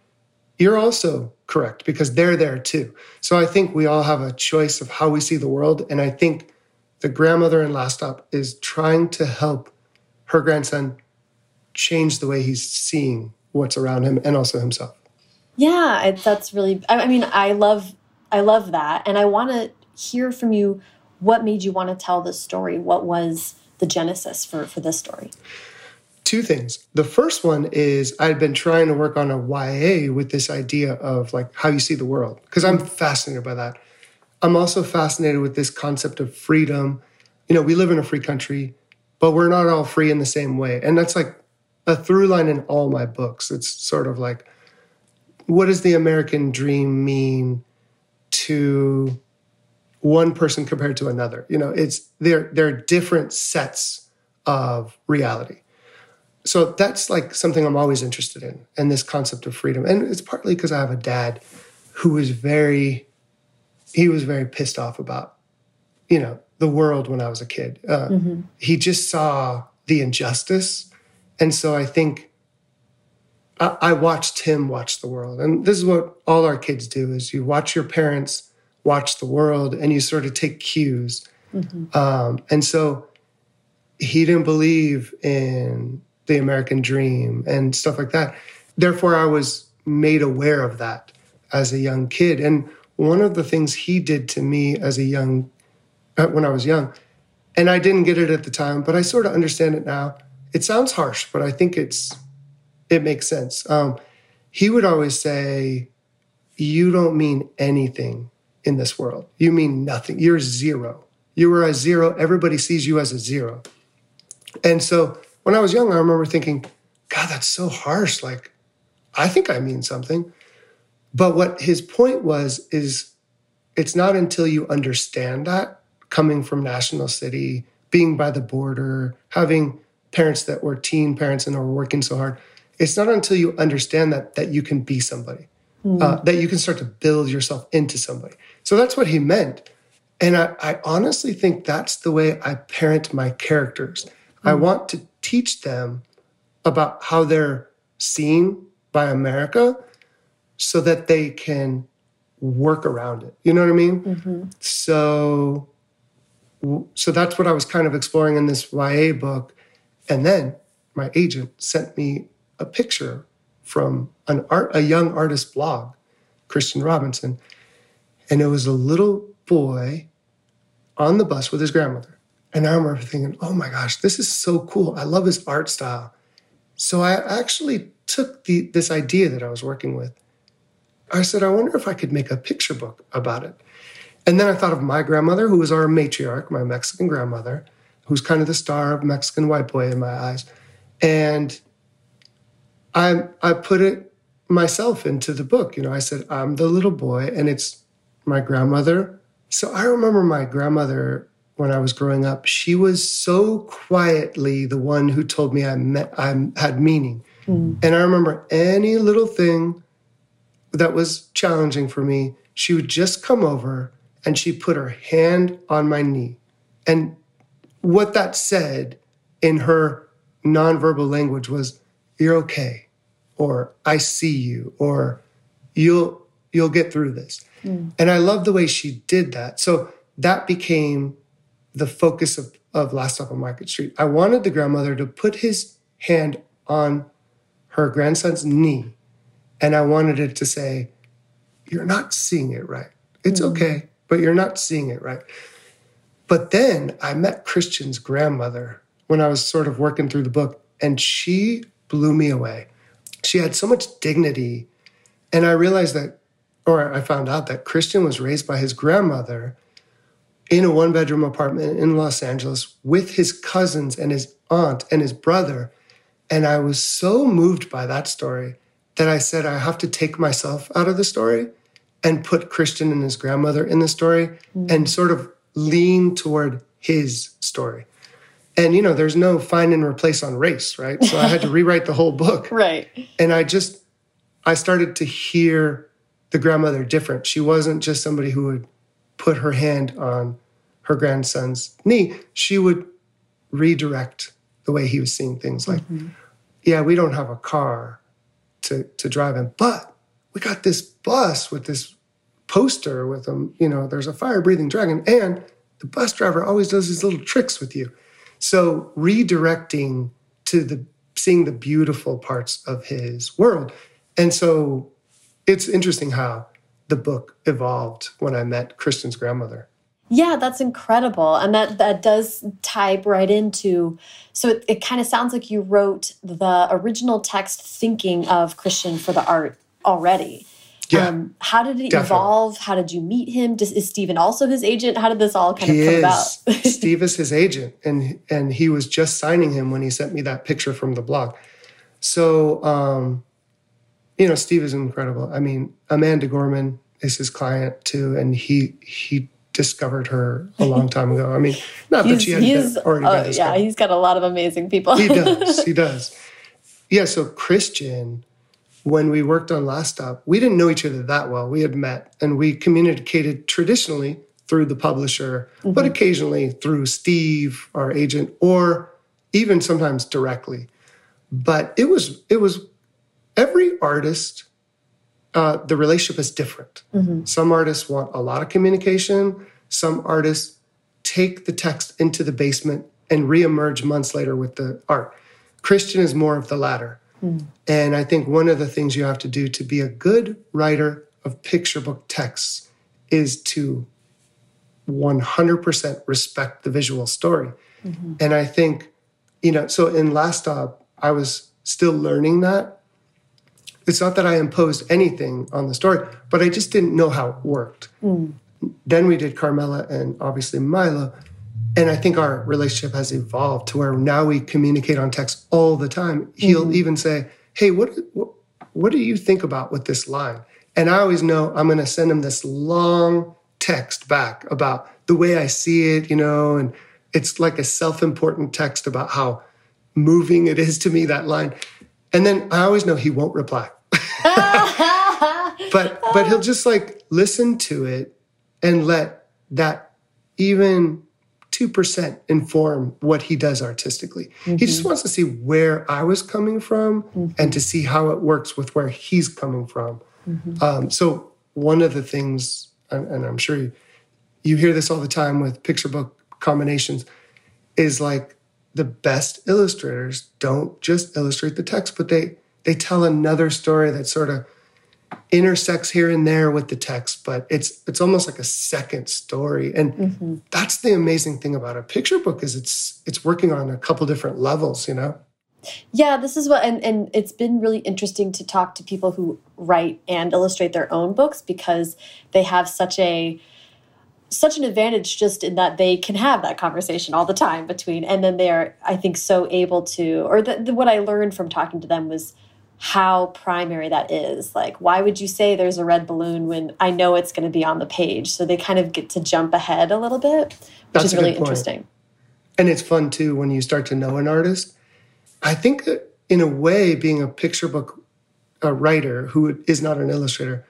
you're also correct because they're there too. So I think we all have a choice of how we see the world. And I think the grandmother in Last Stop is trying to help her grandson change the way he's seeing what's around him and also himself. Yeah, it, that's really. I mean, I love, I love that, and I want to hear from you. What made you want to tell this story? What was the genesis for for this story? Two things. The first one is I'd been trying to work on a YA with this idea of like how you see the world because I'm fascinated by that. I'm also fascinated with this concept of freedom. You know, we live in a free country, but we're not all free in the same way. And that's like a through line in all my books. It's sort of like, what does the American dream mean to one person compared to another? You know, it's they're they're different sets of reality. So that's like something I'm always interested in, and this concept of freedom. And it's partly because I have a dad who is very he was very pissed off about, you know, the world when I was a kid. Uh, mm-hmm. He just saw the injustice. And so I think I, I watched him watch the world. And this is what all our kids do is you watch your parents watch the world and you sort of take cues. Mm-hmm. Um, and so he didn't believe in the American dream and stuff like that. Therefore, I was made aware of that as a young kid. And one of the things he did to me as a young, uh, when I was young, and I didn't get it at the time, but I sort of understand it now. It sounds harsh, but I think it's it makes sense. Um, he would always say, "You don't mean anything in this world. You mean nothing. You're zero. You are a zero. Everybody sees you as a zero." And so when I was young, I remember thinking, "God, that's so harsh. Like, I think I mean something." But what his point was is it's not until you understand that coming from National City, being by the border, having parents that were teen parents and are working so hard, it's not until you understand that that you can be somebody, mm. uh, that you can start to build yourself into somebody. So that's what he meant. And I, I honestly think that's the way I parent my characters. Mm. I want to teach them about how they're seen by America so that they can work around it. You know what I mean? Mm-hmm. So, so that's what I was kind of exploring in this YA book. And then my agent sent me a picture from an art, a young artist blog, Christian Robinson. And it was a little boy on the bus with his grandmother. And I remember thinking, oh my gosh, this is so cool. I love his art style. So I actually took the, this idea that I was working with. I said, I wonder if I could make a picture book about it. And then I thought of my grandmother, who was our matriarch, my Mexican grandmother, who's kind of the star of Mexican Whiteboy in my eyes. And I, I put it myself into the book. You know, I said, I'm the little boy, and it's my grandmother. So I remember my grandmother when I was growing up, she was so quietly the one who told me I, met, I had meaning. Mm. And I remember any little thing that was challenging for me, she would just come over and she put her hand on my knee. And what that said in her nonverbal language was, You're okay, or I see you, or you'll you'll get through this. Mm. And I love the way she did that. So that became the focus of, of Last Stop on Market Street. I wanted the grandmother to put his hand on her grandson's knee. And I wanted it to say, You're not seeing it right. It's mm. okay, but you're not seeing it right. But then I met Christian's grandmother when I was sort of working through the book, and she blew me away. She had so much dignity. And I realized that, or I found out that Christian was raised by his grandmother in a one bedroom apartment in Los Angeles with his cousins and his aunt and his brother. And I was so moved by that story that I said, I have to take myself out of the story and put Christian and his grandmother in the story mm-hmm. and sort of lean toward his story. And, you know, there's no find and replace on race, right? So I had to rewrite the whole book. Right. And I just, I started to hear the grandmother different. She wasn't just somebody who would put her hand on her grandson's knee. She would redirect the way he was seeing things like, mm-hmm. yeah, we don't have a car to, to drive in, but we got this bus with this poster with them. You know, there's a fire breathing dragon, and the bus driver always does these little tricks with you. So redirecting to the seeing the beautiful parts of his world. And so it's interesting how the book evolved when I met Christian's grandmother. Yeah, that's incredible. And that, that does tie right into, so it, it kind of sounds like you wrote the original text thinking of Christian for the art already. Yeah, um, how did it definitely. evolve? How did you meet him? Does, is Steven also his agent? How did this all kind he of come is. about? Steve is his agent, and and he was just signing him when he sent me that picture from the blog. So, um, you know, Steve is incredible. I mean, Amanda Gorman is his client too, and he he discovered her a long time ago. I mean, not that she had already uh, Yeah, he's got a lot of amazing people. he does. He does. Yeah. So Christian, when we worked on Last Stop, we didn't know each other that well. We had met and we communicated traditionally through the publisher, mm-hmm. but occasionally through Steve, our agent, or even sometimes directly. But it was it was every artist uh, the relationship is different. Mm-hmm. Some artists want a lot of communication. Some artists take the text into the basement and reemerge months later with the art. Christian is more of the latter. Mm. And I think one of the things you have to do to be a good writer of picture book texts is to 100% respect the visual story. Mm-hmm. And I think, you know, so in Last Stop, I was still learning that it's not that I imposed anything on the story, but I just didn't know how it worked. Mm. Then we did Carmela and obviously Milo. And I think our relationship has evolved to where now we communicate on text all the time. He'll mm even say, Hey, what, what, what do you think about with this line? And I always know I'm going to send him this long text back about the way I see it, you know, and it's like a self important text about how moving it is to me, that line. And then I always know he won't reply. but but he'll just like listen to it and let that even 2% inform what he does artistically. Mm-hmm. He just mm-hmm. wants to see where I was coming from mm-hmm. and to see how it works with where he's coming from. Mm-hmm. Um, so, one of the things, and, and I'm sure you, you hear this all the time with picture book combinations, is like the best illustrators don't just illustrate the text, but they they tell another story that sort of intersects here and there with the text, but it's it's almost like a second story. And mm-hmm. that's the amazing thing about a picture book is it's it's working on a couple different levels, you know? Yeah, this is what and, and it's been really interesting to talk to people who write and illustrate their own books because they have such a such an advantage just in that they can have that conversation all the time between and then they're i think so able to or the, the, what i learned from talking to them was how primary that is. Like why would you say there's a red balloon when i know it's going to be on the page? So they kind of get to jump ahead a little bit which That's is really interesting. And it's fun too when you start to know an artist. I think that in a way being a picture book a writer who is not an illustrator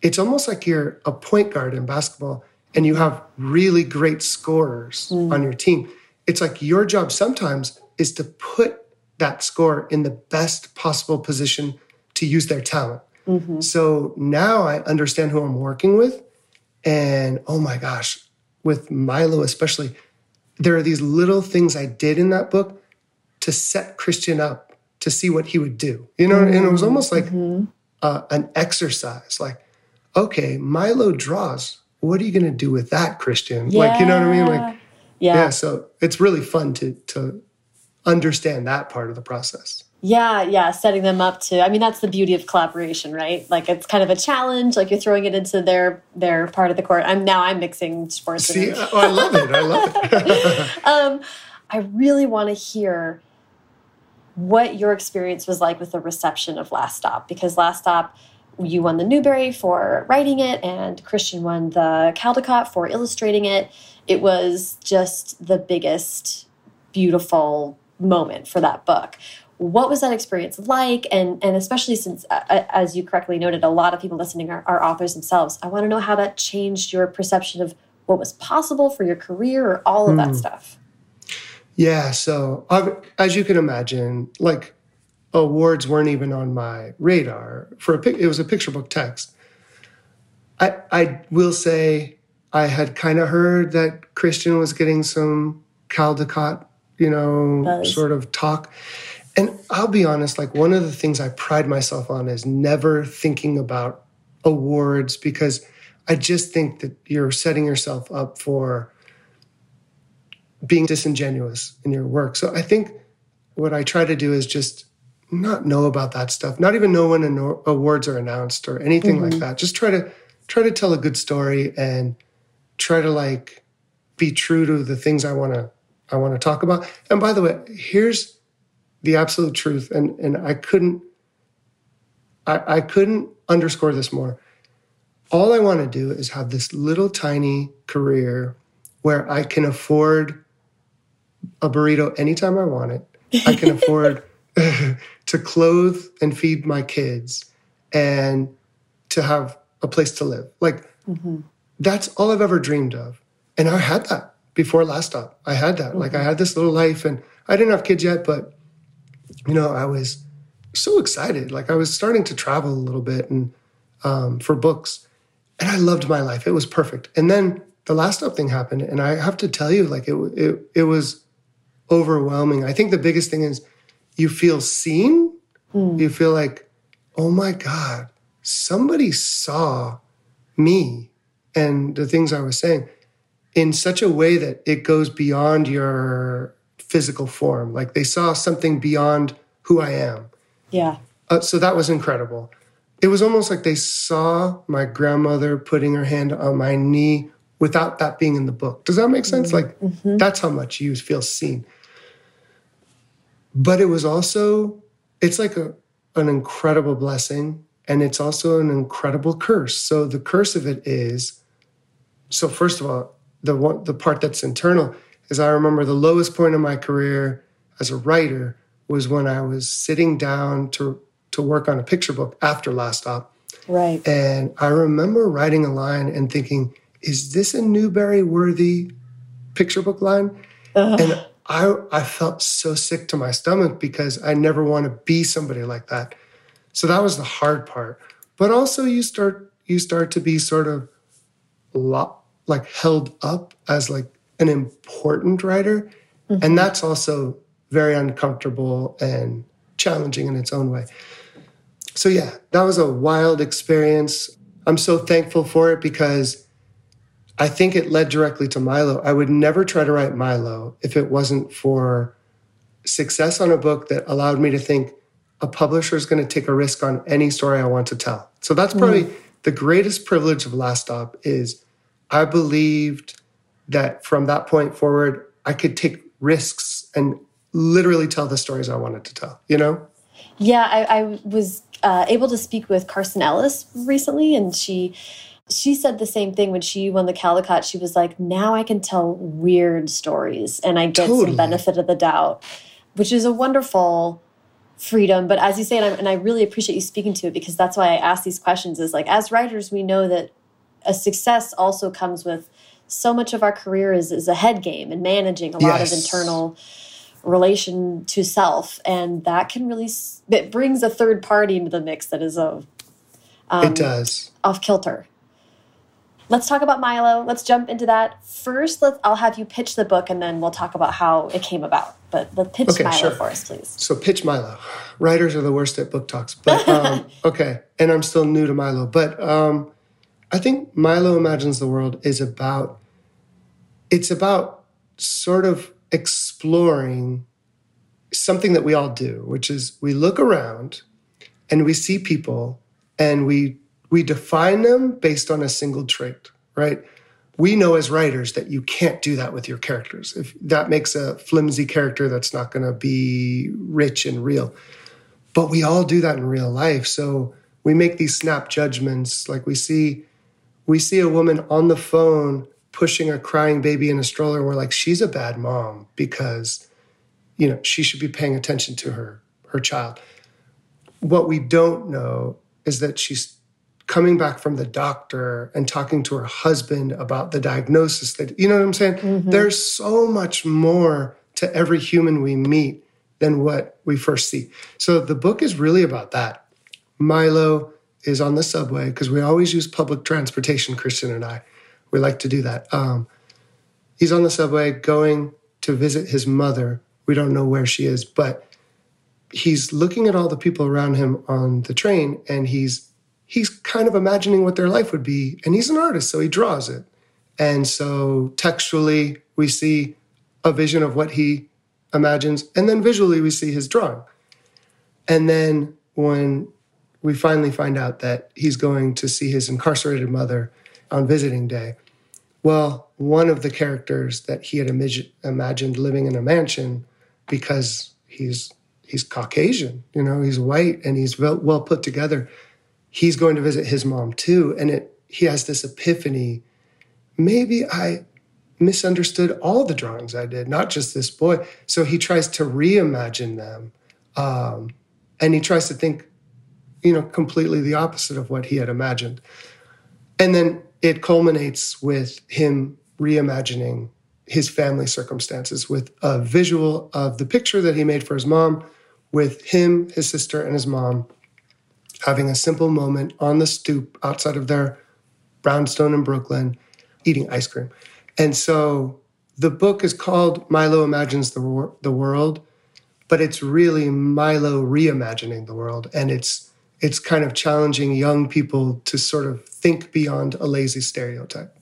it's almost like you're a point guard in basketball and you have really great scorers mm. on your team, it's like your job sometimes is to put that scorer in the best possible position to use their talent. Mm-hmm. So now I understand who I'm working with. And oh my gosh, with Milo especially, there are these little things I did in that book to set Christian up to see what he would do. You know, mm-hmm. and it was almost like mm-hmm. uh, an exercise. Like, okay, Milo draws what are you going to do with that, Christian? Yeah. Like, you know what I mean? Like, yeah. yeah. So it's really fun to to understand that part of the process. Yeah, yeah, setting them up to. I mean, that's the beauty of collaboration, right? Like it's kind of a challenge. Like you're throwing it into their their part of the court. I'm now I'm mixing sports. See, oh, I love it. I love it. um, I really want to hear what your experience was like with the reception of Last Stop because Last Stop you won the Newbery for writing it, and Christian won the Caldecott for illustrating it. It was just the biggest, beautiful moment for that book. What was that experience like? And and especially since, uh, as you correctly noted, a lot of people listening are, are authors themselves. I want to know how that changed your perception of what was possible for your career or all of mm. that hmm. stuff. Yeah. So as you can imagine, like awards weren't even on my radar. For a it was a picture book text. I I will say I had kind of heard that Christian was getting some Caldecott, you know, Buzz. sort of talk. And I'll be honest, like one of the things I pride myself on is never thinking about awards because I just think that you're setting yourself up for being disingenuous in your work. So I think what I try to do is just not know about that stuff, not even know when awards are announced or anything mm-hmm. like that. Just try to try to tell a good story and try to like be true to the things I want to I want to talk about. And by the way, here's the absolute truth and and I couldn't I, I couldn't underscore this more. All I want to do is have this little tiny career where I can afford a burrito anytime I want it. I can afford to clothe and feed my kids and to have a place to live. Like mm-hmm. that's all I've ever dreamed of. And I had that before last stop. I had that. Mm-hmm. Like I had this little life and I didn't have kids yet, but you know, I was so excited. Like I was starting to travel a little bit and um, for books. And I loved my life. It was perfect. And then the last stop thing happened. And I have to tell you, like it, it, it was overwhelming. I think the biggest thing is you feel seen. Mm. You feel like, oh my God, somebody saw me and the things I was saying in such a way that it goes beyond your physical form. Like they saw something beyond who I am. Yeah. Uh, so that was incredible. It was almost like they saw my grandmother putting her hand on my knee without that being in the book. Does that make sense? Mm-hmm. Like mm-hmm. that's how much you feel seen. But it was also, it's like a, an incredible blessing and it's also an incredible curse. So the curse of it is, so first of all, the one, the part that's internal is I remember the lowest point of my career as a writer was when I was sitting down to to work on a picture book after Last Stop. Right. And I remember writing a line and thinking, is this a Newbery worthy picture book line? Ugh. And I, I felt so sick to my stomach because I never want to be somebody like that. So that was the hard part. But also you start you start to be sort of lo- like held up as like an important writer. Mm-hmm. And that's also very uncomfortable and challenging in its own way. so yeah, that was a wild experience. I'm so thankful for it because I think it led directly to Milo. I would never try to write Milo if it wasn't for success on a book that allowed me to think a publisher is going to take a risk on any story I want to tell. So that's probably mm. the greatest privilege of Last Stop is I believed that from that point forward I could take risks and literally tell the stories I wanted to tell, you know? Yeah, I, I was uh, able to speak with Carson Ellis recently, and she she said the same thing when she won the Caldecott. She was like, "Now I can tell weird stories, and I get totally. some benefit of the doubt," which is a wonderful freedom. But as you say, and I, and I really appreciate you speaking to it because that's why I ask these questions. Is like as writers, we know that a success also comes with so much of our career is, is a head game and managing a lot yes. of internal relation to self and that can really it brings a third party into the mix that is a um, it does off kilter let's talk about milo. Let's jump into that. First let's i'll have you pitch the book and then we'll talk about how it came about. But let's pitch okay, milo sure. for us please. So pitch milo. Writers are the worst at book talks but um, okay. And i'm still new to milo but um, i think milo imagines the world is about it's about sort of exploring something that we all do, which is we look around and we see people and we we define them based on a single trait, right? We know as writers that you can't do that with your characters. If that makes a flimsy character that's not going to be rich and real. But we all do that in real life. So we make these snap judgments like we see we see a woman on the phone pushing a crying baby in a stroller. and We're like, she's a bad mom because, you know, she should be paying attention to her her child. What we don't know is that she's coming back from the doctor and talking to her husband about the diagnosis that you know what I'm saying? Mm-hmm. There's so much more to every human we meet than what we first see. So the book is really about that. Milo is on the subway because we always use public transportation, Christian and I. We like to do that. Um, he's on the subway going to visit his mother. We don't know where she is, but he's looking at all the people around him on the train and he's he's kind of imagining what their life would be and he's an artist so he draws it and so textually we see a vision of what he imagines and then visually we see his drawing and then when we finally find out that he's going to see his incarcerated mother on visiting day. Well, one of the characters that he had imag- imagined living in a mansion because he's he's Caucasian, you know, he's white and he's well, well put together. He's going to visit his mom too, and it he has this epiphany. Maybe I misunderstood all the drawings I did, not just this boy. So he tries to reimagine them, um, and he tries to think, you know, completely the opposite of what he had imagined. And then it culminates with him reimagining his family circumstances with a visual of the picture that he made for his mom with him, his sister, and his mom having a simple moment on the stoop outside of their brownstone in Brooklyn eating ice cream. And so the book is called Milo Imagines the, Wor- the World, but it's really Milo reimagining the world. And it's it's kind of challenging young people to sort of think beyond a lazy stereotype.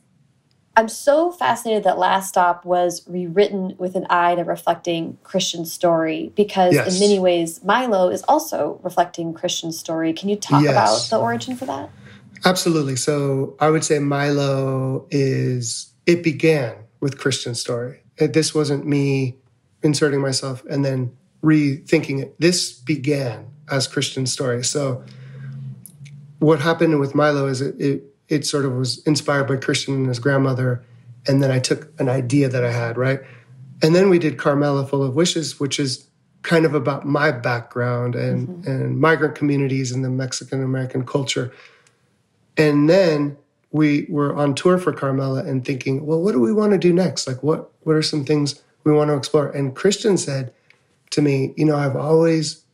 I'm so fascinated that Last Stop was rewritten with an eye to reflecting Christian story because, yes. in many ways, Milo is also reflecting Christian story. Can you talk yes. about the origin for that? Absolutely. So, I would say Milo is, it began with Christian story. This wasn't me inserting myself and then rethinking it. This began as Christian story. So what happened with Milo is it, it, it sort of was inspired by Christian and his grandmother, and then I took an idea that I had, right? And then we did Carmela Full of Wishes, which is kind of about my background and, mm-hmm. and migrant communities and the Mexican American culture. And then we were on tour for Carmela and thinking, well, what do we want to do next? Like, what what are some things we want to explore? And Christian said to me, you know, I've always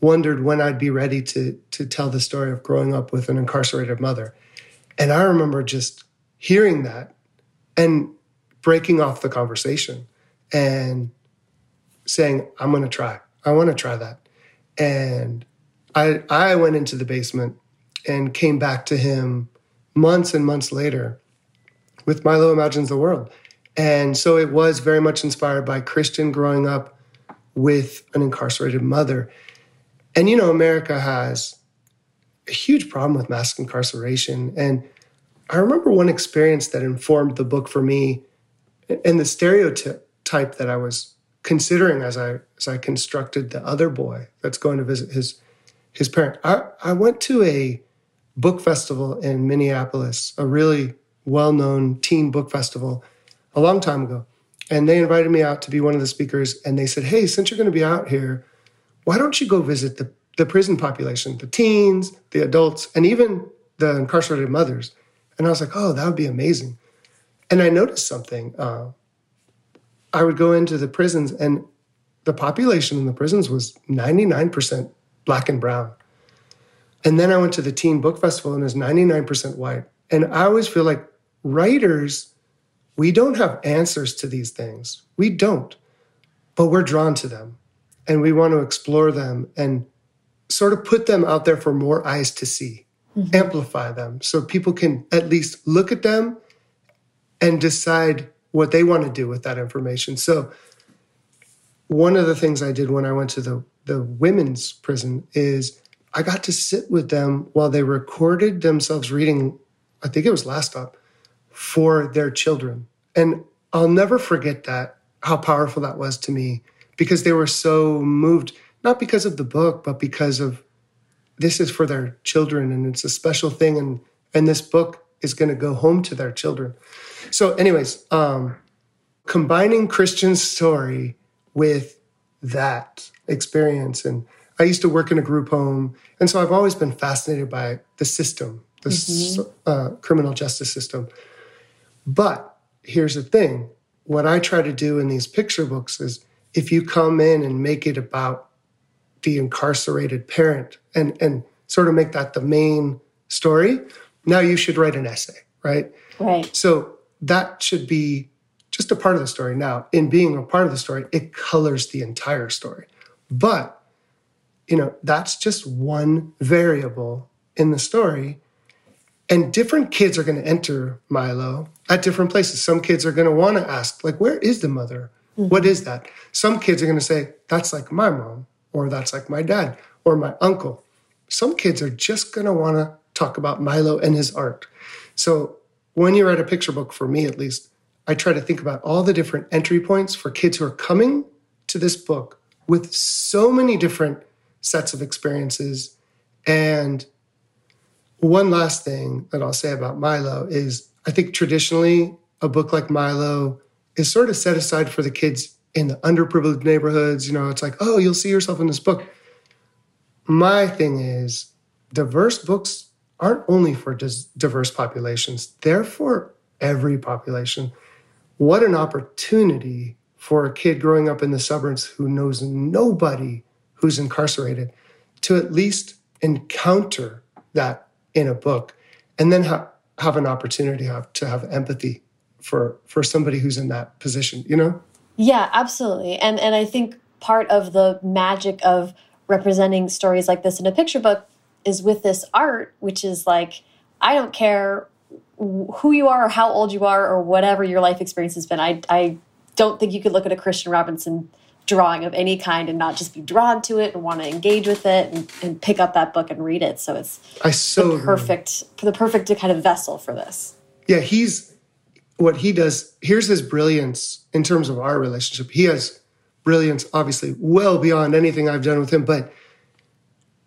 wondered when I'd be ready to to tell the story of growing up with an incarcerated mother. And I remember just hearing that and breaking off the conversation and saying, I'm going to try. I want to try that. And I, I went into the basement and came back to him months and months later with Milo Imagines the World. And so it was very much inspired by Christian growing up with an incarcerated mother. And you know, America has a huge problem with mass incarceration. And I remember one experience that informed the book for me and the stereotype that I was considering as I as I constructed the other boy that's going to visit his his parent. I, I went to a book festival in Minneapolis, a really well-known teen book festival a long time ago. And they invited me out to be one of the speakers and they said, Hey, since you're going to be out here, why don't you go visit the, the prison population, the teens, the adults, and even the incarcerated mothers? And I was like, Oh, that would be amazing. And I noticed something. Uh, I would go into the prisons, and the population in the prisons was 99% black and brown. And then I went to the Teen Book Festival, and it was 99% white. And I always feel like writers, we don't have answers to these things. We don't, but we're drawn to them and we want to explore them and sort of put them out there for more eyes to see, mm-hmm. amplify them so people can at least look at them and decide what they want to do with that information. So, one of the things I did when I went to the, the women's prison is I got to sit with them while they recorded themselves reading, I think it was Last Stop, for their children. And I'll never forget that, how powerful that was to me, because they were so moved, not because of the book, but because of this is for their children and it's a special thing. And, and this book is going to go home to their children. So, anyways, um, combining Christian's story with that experience. And I used to work in a group home. And so I've always been fascinated by the system, the mm-hmm. uh, criminal justice system. But here's the thing what I try to do in these picture books is if you come in and make it about the incarcerated parent and, and sort of make that the main story, now you should write an essay, right? Right. So that should be just a part of the story. Now, in being a part of the story, it colors the entire story. But, you know, that's just one variable in the story. And different kids are going to enter Milo at different places. Some kids are going to want to ask, like, where is the mother? Mm-hmm. What is that? Some kids are going to say, that's like my mom, or that's like my dad, or my uncle. Some kids are just going to want to talk about Milo and his art. So when you write a picture book, for me at least, I try to think about all the different entry points for kids who are coming to this book with so many different sets of experiences. And one last thing that I'll say about Milo is I think traditionally a book like Milo is sort of set aside for the kids in the underprivileged neighborhoods. You know, it's like, oh, you'll see yourself in this book. My thing is, diverse books aren't only for diverse populations, they're for every population. What an opportunity for a kid growing up in the suburbs who knows nobody who's incarcerated to at least encounter that in a book and then ha- have an opportunity have, to have empathy for for somebody who's in that position you know yeah absolutely and and i think part of the magic of representing stories like this in a picture book is with this art, which is like, I don't care who you are or how old you are or whatever your life experience has been. I, I don't think you could look at a Christian Robinson drawing of any kind and not just be drawn to it and want to engage with it and, and pick up that book and read it. So it's I so the perfect agree. the perfect kind of vessel for this. Yeah, he's what he does. Here's his brilliance in terms of our relationship. He has brilliance, obviously, well beyond anything I've done with him, but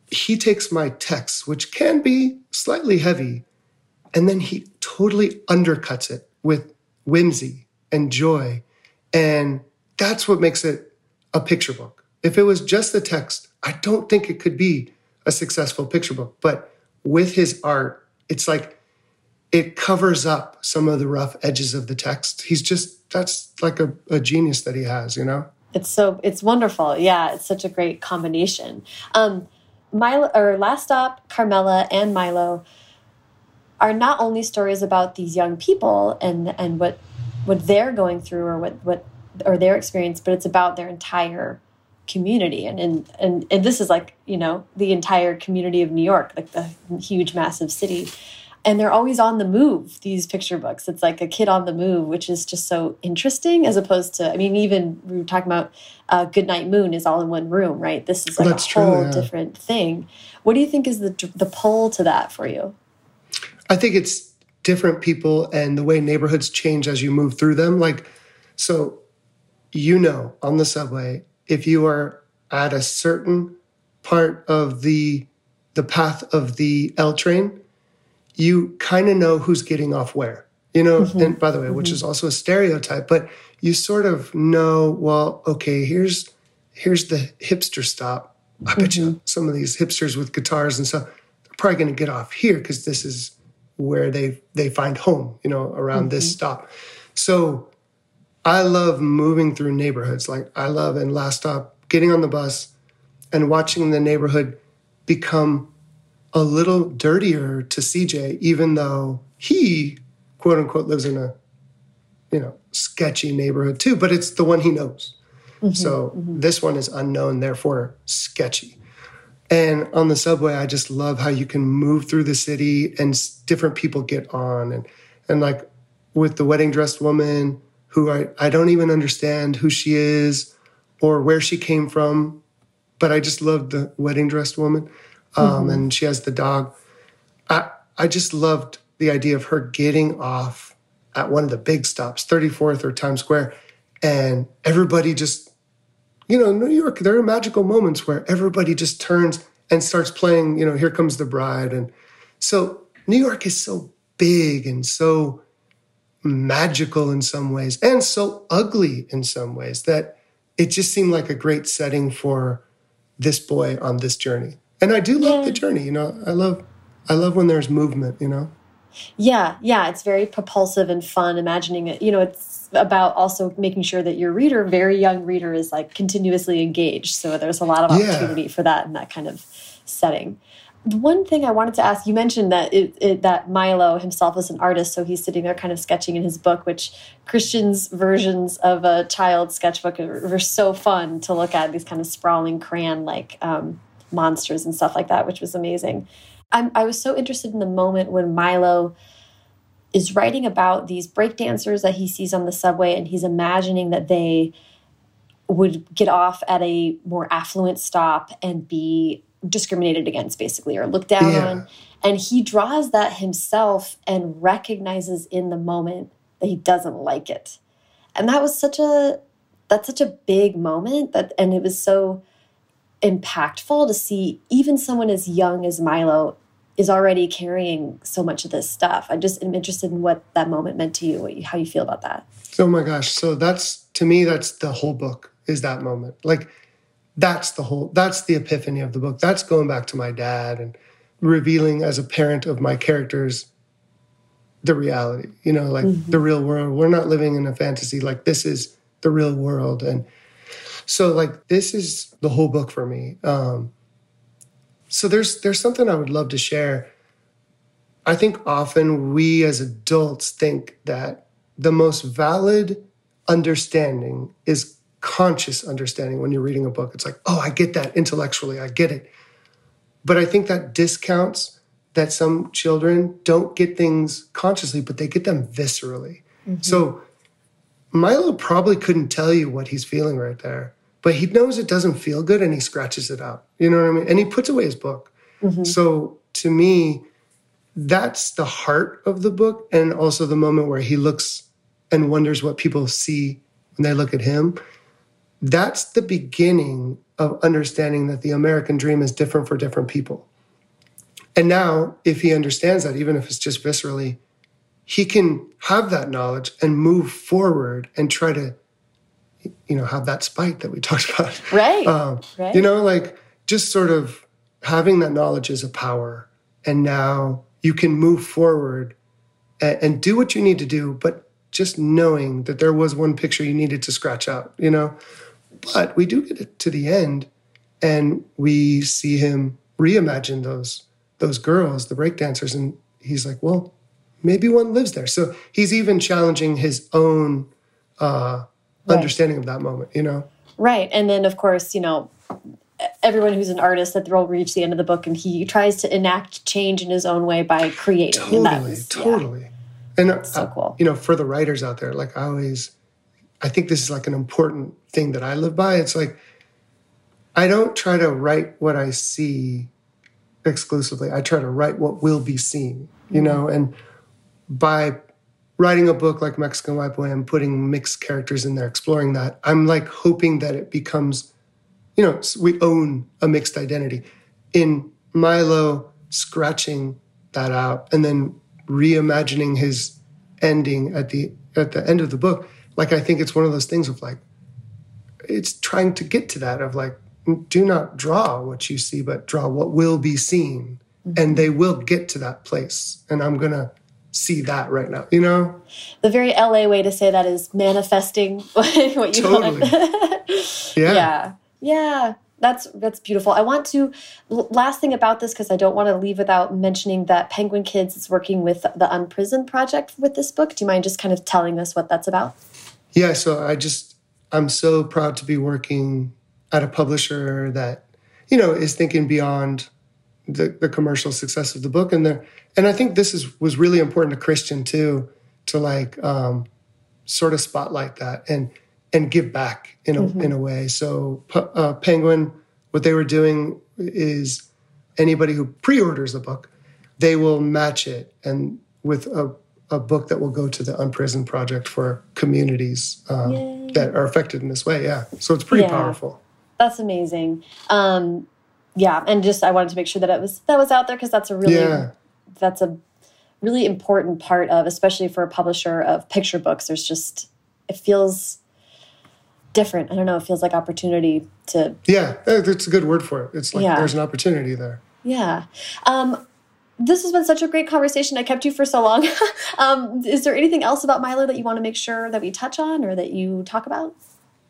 he takes my text, which can be slightly heavy, and then he totally undercuts it with whimsy and joy. And that's what makes it a picture book. If it was just the text, I don't think it could be a successful picture book. But with his art, it's like it covers up some of the rough edges of the text. He's just, that's like a, a genius that he has, you know? It's so, it's wonderful. Yeah, it's such a great combination. Um, Milo or Last Stop, Carmela, and Milo are not only stories about these young people and and what what they're going through or what what or their experience, but it's about their entire community and, and and and this is like you know the entire community of new york like the huge massive city and they're always on the move these picture books. It's like a kid on the move which is just so interesting as opposed to i mean even we were talking about uh, goodnight moon is all in one room right? This is like That's a whole true, yeah. different thing. What do you think is the the pull to that for you? I think it's different people and the way neighborhoods change as you move through them. Like so you know on the subway if you are at a certain part of the the path of the L train, you kind of know who's getting off where. You know, mm-hmm. and by the way, mm-hmm. which is also a stereotype, but you sort of know, well, okay, here's here's the hipster stop. I bet mm-hmm. you some of these hipsters with guitars and stuff, they're probably going to get off here because this is where they they find home, you know, around this mm-hmm. stop. So I love moving through neighborhoods. Like I love in Last Stop getting on the bus and watching the neighborhood become a little dirtier to CJ, even though he, quote unquote, lives in a, you know, sketchy neighborhood too, but it's the one he knows. Mm-hmm, so mm-hmm. this one is unknown, therefore sketchy. And on the subway, I just love how you can move through the city and different people get on. And, and like with the wedding dressed woman, who I, I don't even understand who she is or where she came from, but I just loved the wedding dressed woman. Um, mm-hmm. And she has the dog. I, I just loved the idea of her getting off at one of the big stops, 34th or Times Square, and everybody just, you know, New York, there are magical moments where everybody just turns and starts playing, you know, Here Comes the Bride. And so New York is so big and so magical in some ways and so ugly in some ways that it just seemed like a great setting for this boy on this journey. And I do love yeah. the journey, you know. I love I love when there's movement, you know. Yeah, yeah, it's very propulsive and fun imagining it. You know, it's about also making sure that your reader, very young reader is like continuously engaged. So there's a lot of opportunity yeah. for that in that kind of setting one thing I wanted to ask, you mentioned that it, it, that Milo himself is an artist, so he's sitting there kind of sketching in his book, which Christian's versions of a child sketchbook are, are so fun to look at, these kind of sprawling crayon-like um, monsters and stuff like that, which was amazing. I'm, I was so interested in the moment when Milo is writing about these breakdancers that he sees on the subway, and he's imagining that they would get off at a more affluent stop and be discriminated against basically or looked down yeah. on and he draws that himself and recognizes in the moment that he doesn't like it and that was such a that's such a big moment that and it was so impactful to see even someone as young as Milo is already carrying so much of this stuff. I just am interested in what that moment meant to you, you, how you feel about that. Oh my gosh. So that's to me, that's the whole book is that moment. Like that's the whole that's the epiphany of the book that's going back to my dad and revealing as a parent of my characters the reality you know like mm-hmm. the real world we're not living in a fantasy like this is the real world and so like this is the whole book for me um so there's there's something i would love to share i think often we as adults think that the most valid understanding is conscious understanding when you're reading a book. It's like, oh, I get that intellectually, I get it. But I think that discounts that some children don't get things consciously, but they get them viscerally. Mm-hmm. So Milo probably couldn't tell you what he's feeling right there, but he knows it doesn't feel good and he scratches it out. You know what I mean? And he puts away his book. Mm-hmm. So to me, that's the heart of the book and also the moment where he looks and wonders what people see when they look at him that's the beginning of understanding that the American dream is different for different people. And now, if he understands that, even if it's just viscerally, he can have that knowledge and move forward and try to, you know, have that spite that we talked about. Right. Um, right. You know, like just sort of having that knowledge is a power. And now you can move forward and, and do what you need to do, but just knowing that there was one picture you needed to scratch out, you know? But we do get to the end and we see him reimagine those those girls, the breakdancers, and he's like, well, maybe one lives there. So he's even challenging his own uh, right. understanding of that moment, you know? Right. And then, of course, you know, everyone who's an artist that they'll reach the end of the book and he tries to enact change in his own way by creating. Totally, was, totally. Yeah. And uh, so cool. you know, for the writers out there, like I always, I think this is like an important thing that I live by. It's like I don't try to write what I see exclusively. I try to write what will be seen, you know, mm-hmm. and by writing a book like Mexican Whiteboy and putting mixed characters in there, exploring that, I'm like hoping that it becomes, you know, we own a mixed identity. In Milo scratching that out and then reimagining his ending at the at the end of the book, like I think it's one of those things of like it's trying to get to that of like do not draw what you see, but draw what will be seen. Mm-hmm. And they will get to that place. And I'm gonna see that right now, you know? The very LA way to say that is manifesting what you totally. want. yeah. Yeah. Yeah. That's that's beautiful. I want to last thing about this because I don't want to leave without mentioning that Penguin Kids is working with the Unprisoned project with this book. Do you mind just kind of telling us what that's about? Yeah, so I just I'm so proud to be working at a publisher that you know is thinking beyond the, the commercial success of the book and there and i think this is was really important to christian too to like um, sort of spotlight that and and give back in a mm-hmm. in a way. So uh, penguin what they were doing is anybody who pre-orders the book they will match it and with a, a book that will go to the unprisoned project for communities um, that are affected in this way. Yeah. So it's pretty yeah. powerful. That's amazing. Um, yeah, and just I wanted to make sure that it was that was out there because that's a really yeah. That's a really important part of, especially for a publisher of picture books. There's just it feels different. I don't know. It feels like opportunity to. Yeah, that's a good word for it. It's like yeah. there's an opportunity there. Yeah. Um, this has been such a great conversation. I kept you for so long. um, is there anything else about Milo that you want to make sure that we touch on or that you talk about?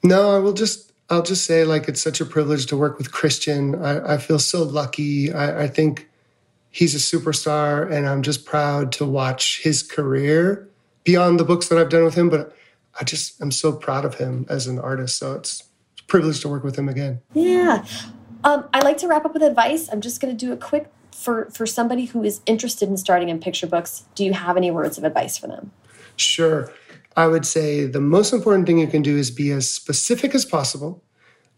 No, I will just I'll just say, like, it's such a privilege to work with Christian. I, I feel so lucky. I, I, think he's a superstar, and I'm just proud to watch his career beyond the books that I've done with him. But I just, I'm so proud of him as an artist. So it's, it's a privilege to work with him again. Yeah. Um, I like to wrap up with advice. I'm just going to do a quick for for somebody who is interested in starting in picture books. Do you have any words of advice for them? Sure. I would say the most important thing you can do is be as specific as possible,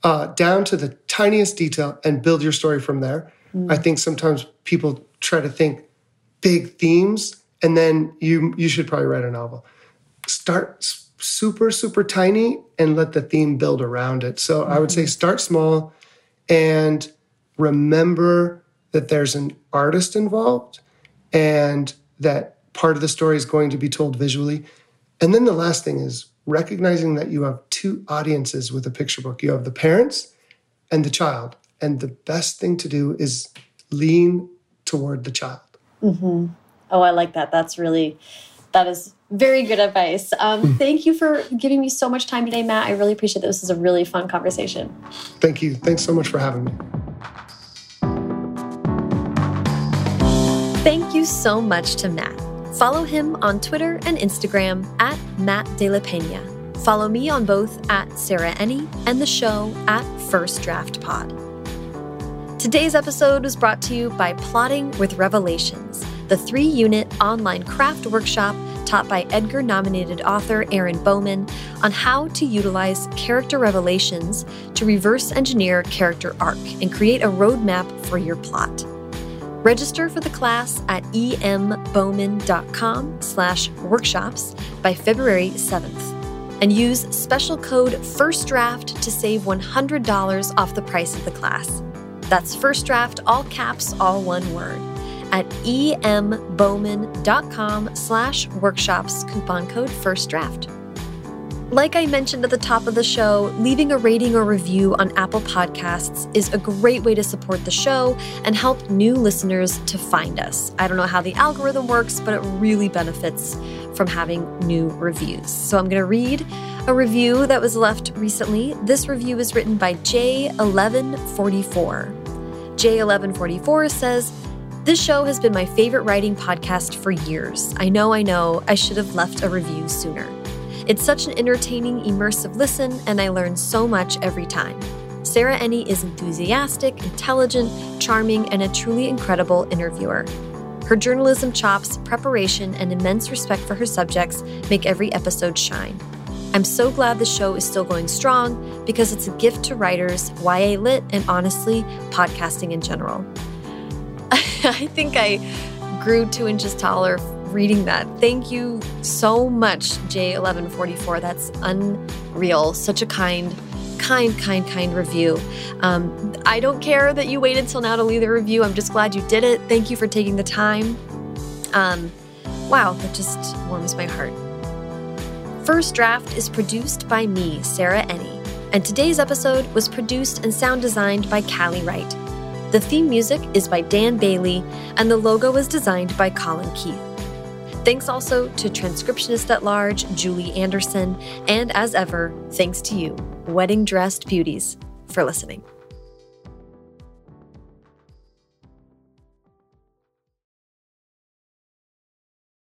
uh, down to the tiniest detail, and build your story from there. Mm. I think sometimes people try to think big themes, and then you you should probably write a novel. Start super super tiny and let the theme build around it. So mm-hmm. I would say mm-hmm. start small, and remember that there's an artist involved, and that part of the story is going to be told visually and then the last thing is recognizing that you have two audiences with a picture book you have the parents and the child. And the best thing to do is lean toward the child. Mm -hmm. Oh, I like that. That's really, that is very good advice. Um, hmm. thank you for giving me so much time today, Matt. I really appreciate this. This is a really fun conversation. Thank you. Thanks so much for having me. Thank you so much to Matt. Follow him on Twitter and Instagram at Matt De La Pena. Follow me on both at Sarah Enni and the show at First Draft Pod. Today's episode was brought to you by Plotting with Revelations, the three unit online craft workshop taught by Edgar nominated author Erin Bowman on how to utilize character revelations to reverse engineer character arc and create a roadmap for your plot. Register for the class at embowman.com slash workshops by February 7th and use special code FIRSTDRAFT to save $100 off the price of the class. That's First Draft, all caps, all one word, at embowman.com slash workshops, coupon code first draft Like I mentioned at the top of the show, leaving a rating or review on Apple Podcasts is a great way to support the show and help new listeners to find us. I don't know how the algorithm works, but it really benefits from having new reviews. So I'm going to read a review that was left recently. This review is written by J1144. J1144 says, this show has been my favorite writing podcast for years. I know, I know, I should have left a review sooner. It's such an entertaining, immersive listen, and I learn so much every time. Sarah Enni is enthusiastic, intelligent, charming, and a truly incredible interviewer. Her journalism chops, preparation, and immense respect for her subjects make every episode shine. I'm so glad the show is still going strong because it's a gift to writers, YA Lit, and honestly, podcasting in general. I think I grew two inches taller reading that. Thank you so much, J1144. That's unreal. Such a kind, kind, kind, kind review. Um, I don't care that you waited till now to leave the review. I'm just glad you did it. Thank you for taking the time. Um, wow, that just warms my heart. First Draft is produced by me, Sarah Enni, and today's episode was produced and sound designed by Callie Wright. The theme music is by Dan Bailey, and the logo was designed by Colin Keith. Thanks also to transcriptionist at large, Julie Anderson, and as ever, thanks to you, wedding dressed beauties, for listening.